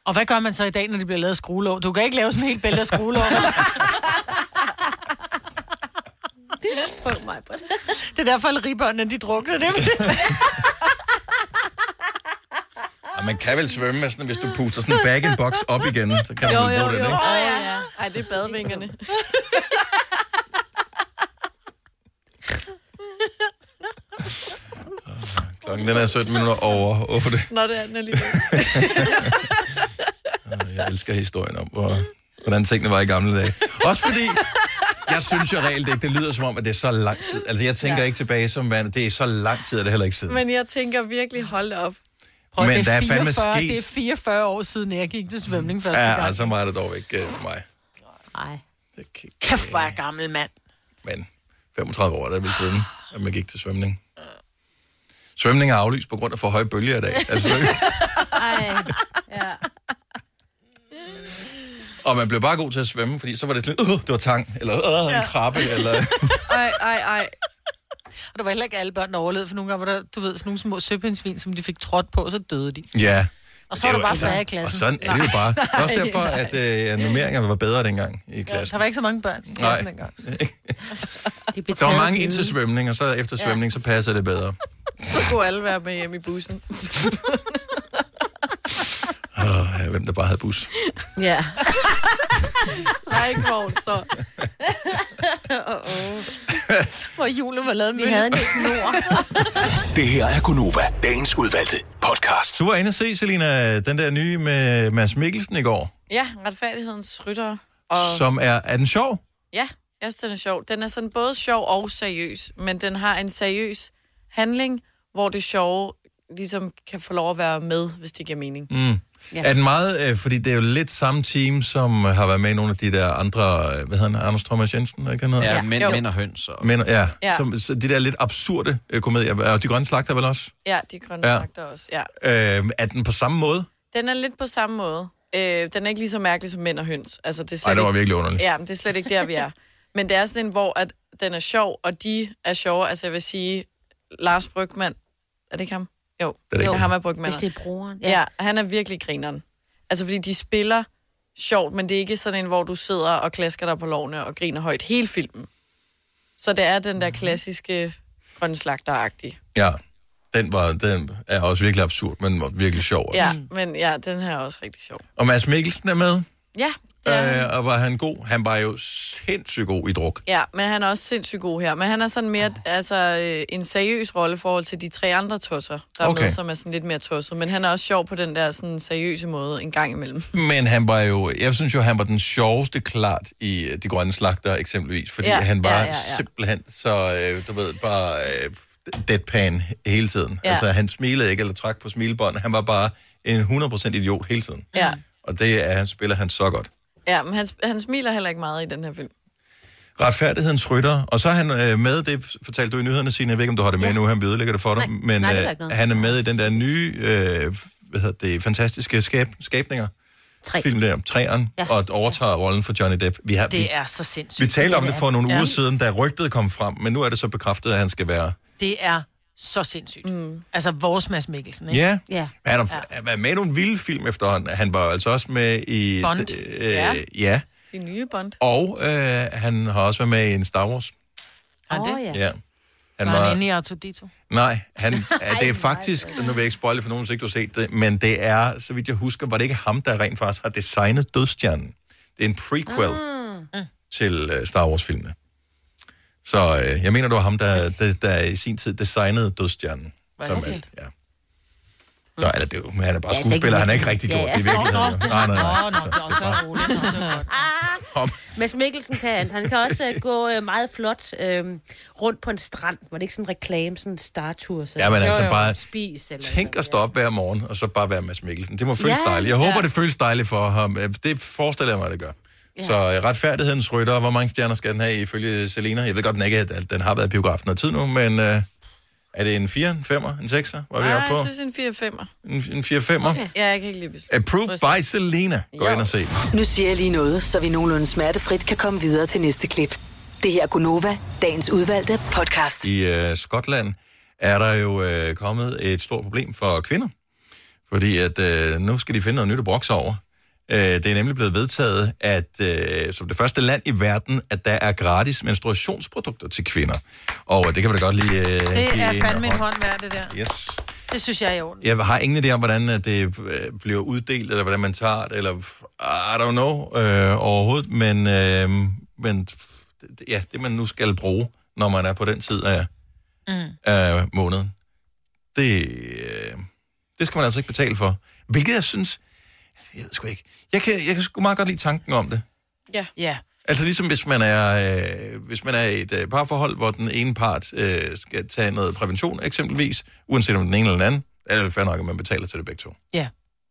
[SPEAKER 3] Og hvad gør man så i dag, når det bliver lavet skruelåg? Du kan ikke lave sådan en helt bælte af skruelåg. *laughs* det er derfor, alle ribørnene, de drukner det. *laughs*
[SPEAKER 1] Og man kan vel svømme med sådan, hvis du puster sådan en bag-in-box op igen, så kan man vel bruge den, ikke?
[SPEAKER 6] Åh, ja, ja. Ej, det er badvingerne.
[SPEAKER 1] Klokken den er 17 minutter over 8.
[SPEAKER 6] Nå, det er den alligevel.
[SPEAKER 1] Jeg elsker historien om, hvor, hvordan tingene var i gamle dage. Også fordi, jeg synes jo reelt ikke, det lyder som om, at det er så lang tid. Altså, jeg tænker ja. ikke tilbage som, hvad det er så lang tid, er det heller ikke siden.
[SPEAKER 6] Men jeg tænker virkelig, hold op.
[SPEAKER 3] Prøv,
[SPEAKER 1] Men
[SPEAKER 3] det
[SPEAKER 1] der er fandme
[SPEAKER 3] 44,
[SPEAKER 1] sket-
[SPEAKER 3] Det er 44 år siden, jeg gik til svømning første
[SPEAKER 1] Ja,
[SPEAKER 3] gang.
[SPEAKER 1] altså meget er det dog ikke uh, for mig.
[SPEAKER 2] Nej.
[SPEAKER 3] Kæft, hvor er jeg gammel mand.
[SPEAKER 1] Men 35 år er det vel siden, at man gik til svømning. Svømning er aflyst på grund af for høje bølger i dag. Altså.
[SPEAKER 2] Ej, ja.
[SPEAKER 1] og man blev bare god til at svømme, fordi så var det sådan, uh, det var tang, eller uh, en
[SPEAKER 3] Ja.
[SPEAKER 1] krabbe, eller...
[SPEAKER 6] Ej, ej, ej.
[SPEAKER 3] Og der var heller ikke alle børn, der overlevede, for nogle gange var der, du ved, sådan nogle små søpindsvin, som de fik trådt på, og så døde de.
[SPEAKER 1] Ja.
[SPEAKER 3] Og så var
[SPEAKER 1] er
[SPEAKER 3] bare
[SPEAKER 1] jo-
[SPEAKER 3] sager i klassen.
[SPEAKER 1] Og sådan er det jo bare. Det er også
[SPEAKER 3] Nej.
[SPEAKER 1] derfor, at øh, nummeringerne var bedre dengang i
[SPEAKER 3] Ja,
[SPEAKER 1] klassen.
[SPEAKER 3] der var ikke så mange børn i klassen
[SPEAKER 1] Nej.
[SPEAKER 3] dengang. *laughs*
[SPEAKER 1] Der var mange ind til svømning, og så efter svømning, så passer det bedre.
[SPEAKER 6] Så kunne alle være med hjem i bussen. *laughs*
[SPEAKER 1] Oh, ja, hvem der bare havde bus.
[SPEAKER 2] Ja. *laughs*
[SPEAKER 6] så der er ikke vogn, så.
[SPEAKER 3] oh, oh. Hvor julen var lavet
[SPEAKER 2] Vi havde en snor. *laughs*
[SPEAKER 5] Det her er Gunova, dagens udvalgte podcast.
[SPEAKER 1] Du var inde og se, Selina, den der nye med Mads Mikkelsen i går,
[SPEAKER 6] Ja, retfærdighedens rytter. Og...
[SPEAKER 1] som er... Er den sjov?
[SPEAKER 6] Ja, jeg synes, den er sjov. Den er sådan både sjov og seriøs, men den har en seriøs handling, hvor det sjove ligesom kan få lov at være med, hvis det giver mening.
[SPEAKER 1] Mm. Ja. Er den meget... Øh, fordi det er jo lidt samme team, som har været med i nogle af de der andre... Øh, hvad hedder han? Anders Thomas Jensen, ikke han hedder?
[SPEAKER 4] Ja, mænd, mænd og høns. Og...
[SPEAKER 1] Men, ja,
[SPEAKER 6] Ja.
[SPEAKER 1] Som, så de der lidt absurde øh, komedier. Og De Grønne Slagter vel også?
[SPEAKER 6] Ja, de grønne
[SPEAKER 1] Ja.
[SPEAKER 6] magter også. Ja.
[SPEAKER 1] Øh, er den på samme måde?
[SPEAKER 6] Den er lidt på samme måde. Øh, den er ikke lige så mærkelig som mænd og høns. Altså, det er slet
[SPEAKER 1] Ej, det var
[SPEAKER 6] ikke...
[SPEAKER 1] virkelig underligt.
[SPEAKER 6] Ja, men det er slet ikke der, vi er. *laughs* Men det er sådan en, hvor at den er sjov, og de er sjove. Altså, jeg vil sige, Lars Brygman... Er det ikke ham? Jo,
[SPEAKER 1] det ikke
[SPEAKER 6] jo
[SPEAKER 1] ham.
[SPEAKER 6] er Brygman.
[SPEAKER 2] Hvis det er broren.
[SPEAKER 6] Ja. ja, han er virkelig grineren. Altså, fordi de spiller sjovt, men det er ikke sådan en, hvor du sidder og klasker dig på lovene og griner højt hele filmen. Så det er den der klassiske grønslagter-agtige.
[SPEAKER 1] Ja. Den, var, den er også virkelig absurd, men var virkelig sjov. også.
[SPEAKER 6] Ja, men ja, den her er også rigtig sjov.
[SPEAKER 1] Og Mads Mikkelsen er med,
[SPEAKER 6] Ja, er han.
[SPEAKER 1] øh, og var han god? Han var jo sindssygt god i druk.
[SPEAKER 6] Ja, men han er også sindssygt god her. Men han er sådan mere altså, øh, en seriøs rolle i forhold til de tre andre tosser, der er
[SPEAKER 1] Okay.
[SPEAKER 6] med, som er sådan lidt mere tosset. Men han er også sjov på den der sådan seriøse måde en gang imellem.
[SPEAKER 1] Men han var jo, jeg synes jo, han var den sjoveste klart i øh, De Grønne Slagter eksempelvis, fordi
[SPEAKER 6] Ja,
[SPEAKER 1] ja, han var
[SPEAKER 6] ja,
[SPEAKER 1] ja,
[SPEAKER 6] ja,
[SPEAKER 1] ja,
[SPEAKER 6] ja.
[SPEAKER 1] ja. simpelthen så, øh, du ved, bare øh, deadpan hele tiden.
[SPEAKER 6] Ja.
[SPEAKER 1] Ja. Altså, han smilede ikke eller trak på smilebånd. Han var bare en 100% idiot hele tiden.
[SPEAKER 6] Ja,
[SPEAKER 1] Og det er, han spiller han så godt.
[SPEAKER 6] ja men han, han smiler heller ikke meget i den her film.
[SPEAKER 1] Retfærdighedens rytter. Og så er han øh, med, det fortalte du i nyhederne, Signe, jeg ved ikke, om du har det med ja. nu, han ødelægger det for dig,
[SPEAKER 2] Nej,
[SPEAKER 1] men
[SPEAKER 2] nej, det er der
[SPEAKER 1] øh,
[SPEAKER 2] ikke noget.
[SPEAKER 1] han er med i den der nye, øh, hvad hedder det, fantastiske skab, skabninger,
[SPEAKER 2] Tre.
[SPEAKER 1] film der, træeren,
[SPEAKER 2] Ja.
[SPEAKER 1] ja. og overtager rollen for Johnny Depp. Vi, har, vi,
[SPEAKER 3] Det er så sindssygt.
[SPEAKER 1] vi talte om
[SPEAKER 3] Ja,
[SPEAKER 1] det for nogle
[SPEAKER 3] ja.
[SPEAKER 1] uger siden, da rygtet kom frem, men nu er det så bekræftet, at han skal være...
[SPEAKER 3] Det er så sindssygt. Mm. Altså vores Mads Mikkelsen, ikke?
[SPEAKER 1] Ja.
[SPEAKER 3] ja.
[SPEAKER 1] Han har ja. været med i nogle vilde film efterhånden. Han var altså også med i...
[SPEAKER 6] Bond.
[SPEAKER 1] Øh,
[SPEAKER 6] Ja.
[SPEAKER 1] ja.
[SPEAKER 6] De nye Bond.
[SPEAKER 1] Og øh, han har også været med i en Star Wars.
[SPEAKER 3] Har han det?
[SPEAKER 1] Ja.
[SPEAKER 3] Han var han inde i Artudito?
[SPEAKER 1] Nej, han, *laughs* ja, det er faktisk, nu vil jeg ikke spoile for nogen, hvis ikke du har set det, men det er, så vidt jeg husker, var det ikke ham, der rent faktisk har designet Dødstjernen. Det er en prequel
[SPEAKER 3] Mm.
[SPEAKER 1] til uh, Star Wars-filmene. Så øh, jeg mener, det var ham, der, der, der i sin tid designede Dødstjernen.
[SPEAKER 3] Var det
[SPEAKER 1] er-
[SPEAKER 3] fedt?
[SPEAKER 1] Ja. Så eller det er jo, men han er bare
[SPEAKER 2] Ja,
[SPEAKER 1] skuespiller, han er ikke rigtig
[SPEAKER 2] Ja,
[SPEAKER 1] gjort
[SPEAKER 2] ja.
[SPEAKER 1] det i virkeligheden.
[SPEAKER 2] Nå, nå.
[SPEAKER 1] Nej, nej, nej.
[SPEAKER 3] Nå, er så roligt. Nå, det er godt. *laughs*
[SPEAKER 1] Om.
[SPEAKER 2] Mads Mikkelsen kan, han kan også uh, gå uh, meget flot uh, rundt på en strand. Var det ikke sådan en reklame, sådan en startur? Så
[SPEAKER 1] Ja, men altså bare
[SPEAKER 2] Spis, eller
[SPEAKER 1] tænk at stå op hver morgen, og så bare være Mads Mikkelsen. Det må føles
[SPEAKER 2] Ja.
[SPEAKER 1] dejligt. Jeg håber,
[SPEAKER 2] Ja.
[SPEAKER 1] det føles dejligt for ham. Øh, Det forestiller jeg mig, det gør.
[SPEAKER 2] Ja.
[SPEAKER 1] Så øh, retfærdighedens rytter, hvor mange stjerner skal den have ifølge Selina? Jeg ved godt, den ikke at den har været i biografen noget tid nu, men øh, er det en 4, en 5, en 6, hvor er vi oppe på?
[SPEAKER 6] jeg synes en 4-5'er.
[SPEAKER 1] En, en 4 5 okay.
[SPEAKER 6] Ja, jeg kan ikke lige beslutte.
[SPEAKER 1] Approved by Selena. Gå ind og se.
[SPEAKER 25] Nu siger jeg lige noget, så vi nogenlunde smertefrit kan komme videre til næste klip. Det her er Gunova, dagens udvalgte podcast.
[SPEAKER 1] I øh, Skotland er der jo øh, kommet et stort problem for kvinder. Fordi at øh, nu skal de finde noget nyt at brokse over. Øh, det er nemlig blevet vedtaget, at øh, som det første land i verden, at der er gratis menstruationsprodukter til kvinder. Og øh, det kan vi da godt lige... Øh,
[SPEAKER 3] Det er fandme en
[SPEAKER 1] hånd.
[SPEAKER 3] værd, det der.
[SPEAKER 1] Yes.
[SPEAKER 3] Det synes jeg er i orden.
[SPEAKER 1] Jeg har ingen idé om, hvordan at det øh, bliver uddelt, eller hvordan man tager det, eller I don't know øh, overhovedet, men, øh, men ja, det man nu skal bruge, når man er på den tid af,
[SPEAKER 3] Mm.
[SPEAKER 1] af måneden, det, øh, det skal man altså ikke betale for. Hvilket jeg synes, jeg ved sgu ikke, jeg kan, jeg kan sgu meget godt lide tanken om det.
[SPEAKER 6] Ja.
[SPEAKER 3] Ja.
[SPEAKER 1] Altså ligesom hvis man er, øh, hvis man er i et øh, parforhold, hvor den ene part øh, skal tage noget prævention eksempelvis, uanset om den ene eller den anden, er det fair nok, at man betaler til det begge to.
[SPEAKER 3] Ja.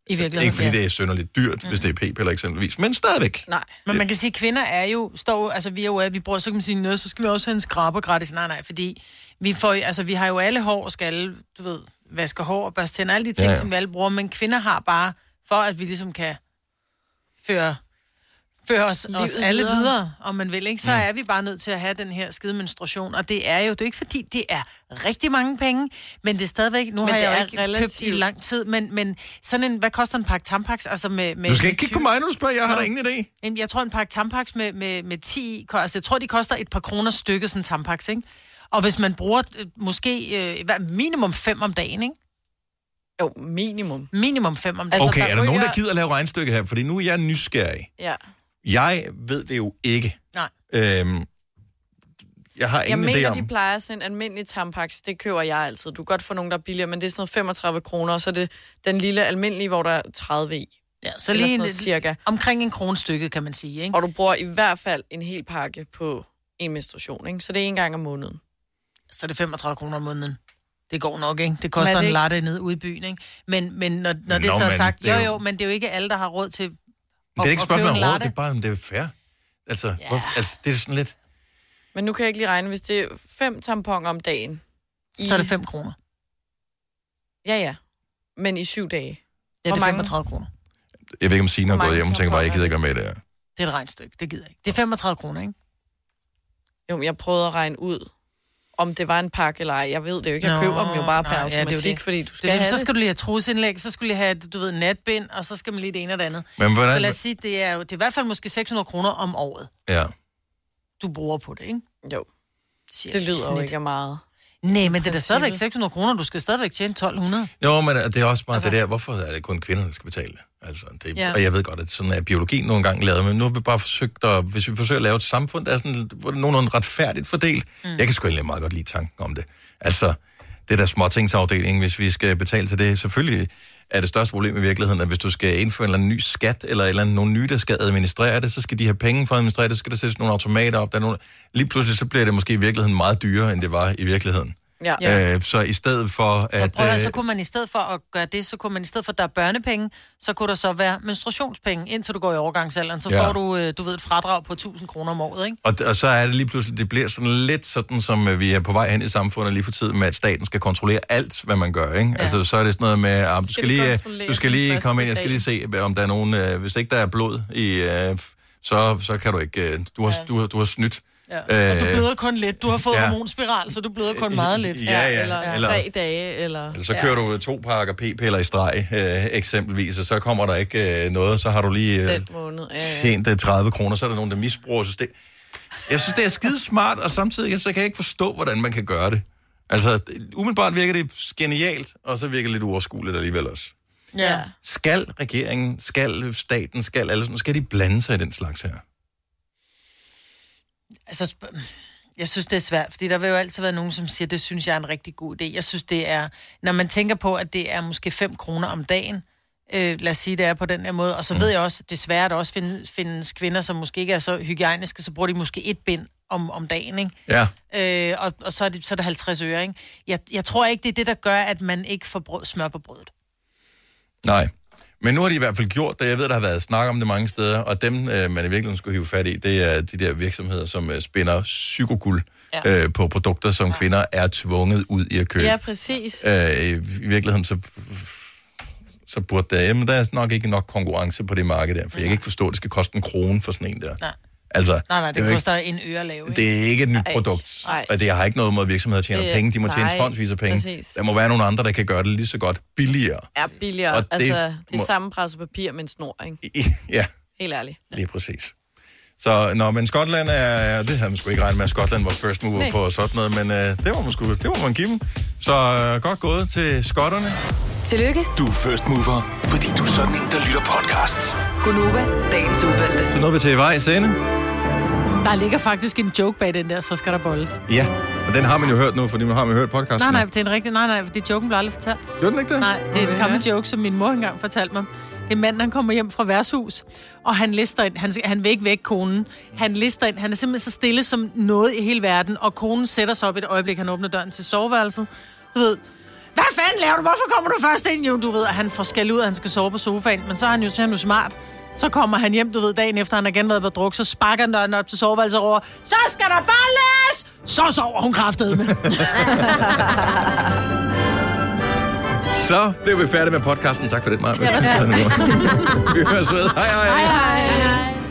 [SPEAKER 3] I virkeligheden,
[SPEAKER 1] Ikke fordi
[SPEAKER 3] ja.
[SPEAKER 1] det er synderligt dyrt, mm. hvis det er p-piller eksempelvis, men stadigvæk.
[SPEAKER 6] Nej.
[SPEAKER 3] Men man kan sige, at kvinder er jo, står, altså vi er jo, vi bruger, så kan man sige, "Nå, så skal vi også have en skraber gratis. Nej, nej, fordi vi får, altså vi har jo alle hår og skal alle, du ved, vaske hår og børste tænder, alle de ting,
[SPEAKER 1] ja,
[SPEAKER 3] ja. som vi alle bruger, men kvinder har bare, for at vi ligesom kan føre, føre os,
[SPEAKER 6] Livet
[SPEAKER 3] os alle
[SPEAKER 6] videre.
[SPEAKER 3] om man vil, ikke? så
[SPEAKER 1] Mm.
[SPEAKER 3] er vi bare nødt til at have den her skide menstruation, og det er jo, det er ikke fordi, det er rigtig mange penge, men det er stadigvæk, nu
[SPEAKER 6] Men
[SPEAKER 3] har jeg jo ikke købt
[SPEAKER 6] relativt.
[SPEAKER 3] i lang tid, men, men sådan en, hvad koster en pakke tampax, altså med... med
[SPEAKER 1] Du skal ikke kigge på mig, når du spørger, jeg har da ingen idé.
[SPEAKER 3] Jamen, Jeg tror, en pakke Tampax med, med, med 10 i, ko- altså jeg tror, de koster et par kroner stykket, sådan en Tampax, ikke? Og hvis man bruger øh, måske øh, minimum fem om dagen, ikke?
[SPEAKER 6] Jo, minimum.
[SPEAKER 3] Minimum fem om dagen.
[SPEAKER 1] Altså, okay, er der nogen, der gider at lave regnstykke her? Fordi nu er jeg nysgerrig.
[SPEAKER 6] Ja.
[SPEAKER 1] Jeg ved det jo ikke.
[SPEAKER 3] Nej.
[SPEAKER 1] Øhm, jeg har
[SPEAKER 6] Jeg
[SPEAKER 1] ingen idé
[SPEAKER 6] mener,
[SPEAKER 1] om...
[SPEAKER 6] de plejer sådan en almindelig tampax. Det køber jeg altid. Du kan godt få nogen, der er billigere, men det er sådan noget 35 kroner, og så er det den lille almindelige, hvor der er 30 i.
[SPEAKER 3] Ja, så
[SPEAKER 6] Eller
[SPEAKER 3] lige en,
[SPEAKER 6] noget cirka.
[SPEAKER 3] omkring en krone stykket, kan man sige, ikke?
[SPEAKER 6] Og du bruger i hvert fald en hel pakke på en menstruation, ikke? Så det er en gang om måneden.
[SPEAKER 3] Så er det 35 kroner om måneden. Det går nok, ikke? Det koster
[SPEAKER 6] er det
[SPEAKER 3] en latte nede ude i byen, ikke? Men, men når, når det
[SPEAKER 1] Nå,
[SPEAKER 3] så er sagt,
[SPEAKER 1] det
[SPEAKER 3] jo
[SPEAKER 1] jo-
[SPEAKER 3] jo, men det er jo ikke alle, der har råd til
[SPEAKER 1] Det er ikke
[SPEAKER 3] at
[SPEAKER 1] spørgsmål
[SPEAKER 3] købe
[SPEAKER 1] om
[SPEAKER 3] en
[SPEAKER 1] råd,
[SPEAKER 3] latte.
[SPEAKER 1] det er bare, om det er fair. Altså, yeah. hvorfor, altså, det er sådan lidt...
[SPEAKER 6] Men nu kan jeg ikke lige regne, hvis det er fem tamponer om dagen. I...
[SPEAKER 3] Så er det 5 kroner.
[SPEAKER 6] Ja, ja. Men i syv dage.
[SPEAKER 3] Ja,
[SPEAKER 6] Hvor
[SPEAKER 3] det er
[SPEAKER 6] mange?
[SPEAKER 3] 35 kroner.
[SPEAKER 1] Jeg ved ikke, om Signe
[SPEAKER 6] Hvor
[SPEAKER 1] har gået
[SPEAKER 6] mange
[SPEAKER 1] hjem og tænker bare, jeg gider ikke være med i det her.
[SPEAKER 3] Det er et regnstykke, det gider jeg ikke. Det er 35 kroner, ikke?
[SPEAKER 6] Jo, men jeg prøvede at regne ud, om det var en pakke eller ej. Jeg ved det jo ikke. Jeg
[SPEAKER 3] Nå,
[SPEAKER 6] køber dem jo bare per
[SPEAKER 3] nej, ja, det er
[SPEAKER 6] automatik,
[SPEAKER 3] det.
[SPEAKER 6] fordi du skal
[SPEAKER 3] det.
[SPEAKER 6] have
[SPEAKER 3] så skal du lige have trusindlæg, så skulle du lige have, du ved, natbind, og så skal man lige det ene og det andet.
[SPEAKER 1] Men hvordan-
[SPEAKER 3] Så lad os sige, det er jo det er i hvert fald måske 600 kroner om året,
[SPEAKER 1] Ja.
[SPEAKER 3] du bruger på det, ikke?
[SPEAKER 6] Jo. Det lyder jo ikke meget.
[SPEAKER 3] Nej, men det er da stadigvæk 600 kroner, du skal stadigvæk tjene 1200.
[SPEAKER 1] Jo, men det er også meget det der, hvorfor er det kun kvinder, der skal betale? Altså, det
[SPEAKER 3] Ja.
[SPEAKER 1] Og jeg ved godt, at sådan er biologi nogle gange lavet, men nu har vi bare forsøgt at, hvis vi forsøger at lave et samfund, der er sådan, hvor det er nogenlunde retfærdigt fordelt. Mm. Jeg kan sgu egentlig meget godt lide tanken om det. Altså, det der småtingsafdeling, hvis vi skal betale til det, selvfølgelig er det største problem i virkeligheden, at hvis du skal indføre en eller anden ny skat, eller, eller andet, nogen nye, der skal administrere det, så skal de have penge for at administrere det, så skal der sættes nogle automater op. Der er nogle... Lige pludselig så bliver det måske i virkeligheden meget dyrere, end det var i virkeligheden.
[SPEAKER 3] Ja.
[SPEAKER 1] Øh, så i stedet for
[SPEAKER 3] Så,
[SPEAKER 1] at...
[SPEAKER 3] prøv, at,
[SPEAKER 1] øh,
[SPEAKER 3] så kunne man i stedet for at gøre det, så kunne man i stedet for, at der er børnepenge, så kunne der så være menstruationspenge, indtil du går i overgangsalderen. Så
[SPEAKER 1] Ja.
[SPEAKER 3] får du, øh, du ved, et fradrag på 1000 kroner om året, ikke?
[SPEAKER 1] Og, og så er det lige pludselig, det bliver sådan lidt sådan, som øh, vi er på vej hen i samfundet lige for tiden, med at staten skal kontrollere alt, hvad man gør, ikke? Ja. Altså, så er det sådan noget med, at du skal lige, du skal lige komme ind, jeg skal lige se, om der er nogen, øh, hvis ikke der er blod i, øh, så, så kan du ikke, øh, du har, du har, du har snydt.
[SPEAKER 3] Ja. Og du
[SPEAKER 1] Øh,
[SPEAKER 3] bløder kun lidt. Du har fået
[SPEAKER 1] ja.
[SPEAKER 3] ja. hormonspiral, så du bløder kun meget lidt.
[SPEAKER 1] Ja, ja.
[SPEAKER 6] Eller,
[SPEAKER 1] Eller-
[SPEAKER 6] tre dage, eller...
[SPEAKER 1] Eller så kører du to pakker p-piller i streg, øh, eksempelvis, og så kommer der ikke øh, noget, så har du lige øh,
[SPEAKER 6] Den måned. Ja, ja.
[SPEAKER 1] tjent øh, 30 kroner, så er der nogen, der misbruger systemet. Jeg synes, det er skide smart, og samtidig så kan jeg ikke forstå, hvordan man kan gøre det. Altså, umiddelbart virker det genialt, og så virker det lidt uoverskueligt alligevel også.
[SPEAKER 3] Ja.
[SPEAKER 1] Skal regeringen, skal staten, skal alle sådan, skal de blande sig i den slags her?
[SPEAKER 3] Altså, jeg synes, det er svært, fordi der vil jo altid være nogen, som siger, det synes jeg er en rigtig god idé. Jeg synes, det er, når man tænker på, at det er måske 5 kroner om dagen, øh, lad os sige, det er på den her måde, og så ved jeg også, desværre, at der også findes, findes kvinder, som måske ikke er så hygiejniske, så bruger de måske et bind om, om dagen, ikke?
[SPEAKER 1] Ja.
[SPEAKER 3] Øh, og, og så, er det, så er det 50 øre, ikke? Jeg, jeg tror ikke, det er det, der gør, at man ikke får brød, smør på brødet.
[SPEAKER 1] Nej. Men nu har de i hvert fald gjort det. Jeg ved, der har været snak om det mange steder, og dem, øh, man i virkeligheden skulle hive fat i, det er de der virksomheder, som øh, spinder psykoguld ja. øh, på produkter, som ja. kvinder er tvunget ud i at købe.
[SPEAKER 6] Ja, præcis.
[SPEAKER 1] Øh, I virkeligheden, så, så burde der, jamen, der er nok ikke nok konkurrence på det marked der, for jeg kan ikke forstå, at det skal koste en krone for sådan en der.
[SPEAKER 3] Nej.
[SPEAKER 1] Altså,
[SPEAKER 3] Nej, nej, det
[SPEAKER 1] jo
[SPEAKER 3] koster en øre at lave, ikke?
[SPEAKER 1] Det er ikke et nyt
[SPEAKER 3] Ej.
[SPEAKER 1] produkt,
[SPEAKER 3] Ej.
[SPEAKER 1] og det har ikke noget mod, at virksomheder tjener
[SPEAKER 6] Det-
[SPEAKER 1] penge. De må tjene
[SPEAKER 6] nej,
[SPEAKER 1] tonsvis af penge.
[SPEAKER 6] præcis.
[SPEAKER 1] Der må være nogle andre, der kan gøre det lige så godt billigere.
[SPEAKER 6] Er billigere.
[SPEAKER 1] Og det
[SPEAKER 6] altså, det er
[SPEAKER 1] må-
[SPEAKER 6] samme presset papir med en snor, ikke? *laughs*
[SPEAKER 1] Ja,
[SPEAKER 6] Helt ærligt.
[SPEAKER 1] lige præcis. Så, nå, men Skotland er, det havde man sgu ikke regnet med, at Skotland var first mover
[SPEAKER 6] Nej.
[SPEAKER 1] på sådan noget, men øh, det må man sgu, det må man give dem. Så øh, godt gået til skotterne.
[SPEAKER 25] Tillykke,
[SPEAKER 5] Du er first mover, fordi du er sådan en, der lytter podcasts.
[SPEAKER 25] Gunova, dagens udvalgte.
[SPEAKER 1] Så nåede vi til vejs ende.
[SPEAKER 3] Der ligger faktisk en joke bag den der, så skal der bolles.
[SPEAKER 1] Ja, og den har man jo hørt nu, fordi man har man hørt podcasten.
[SPEAKER 3] Nej, nej, det er en rigtig... Nej, nej, det joken blev aldrig fortalt.
[SPEAKER 1] Gjorde den ikke det?
[SPEAKER 3] Nej, det er en gammel joke, som min mor engang fortalte mig. Det er manden, han kommer hjem fra værtshus, og han lister ind. Han, han vil ikke væk konen. Han lister ind. Han er simpelthen så stille som noget i hele verden, og konen sætter sig op et øjeblik, han åbner døren til soveværelset. Du ved, hvad fanden laver du? Hvorfor kommer du først ind? Jo, du ved, at han får skal ud, at han skal sove på sofaen. Men så er han jo, så er han jo smart. Så kommer han hjem, du ved, dagen efter han har igen været på druk, så sparker han døren op til soveværelset over. Så skal der balles! Så sover hun kraftet med. *laughs*
[SPEAKER 1] Så blev vi færdige med podcasten. Tak for det, Maja.
[SPEAKER 3] Ja, *laughs*
[SPEAKER 1] vi høres ved. Hej, hej.
[SPEAKER 3] hej, hej.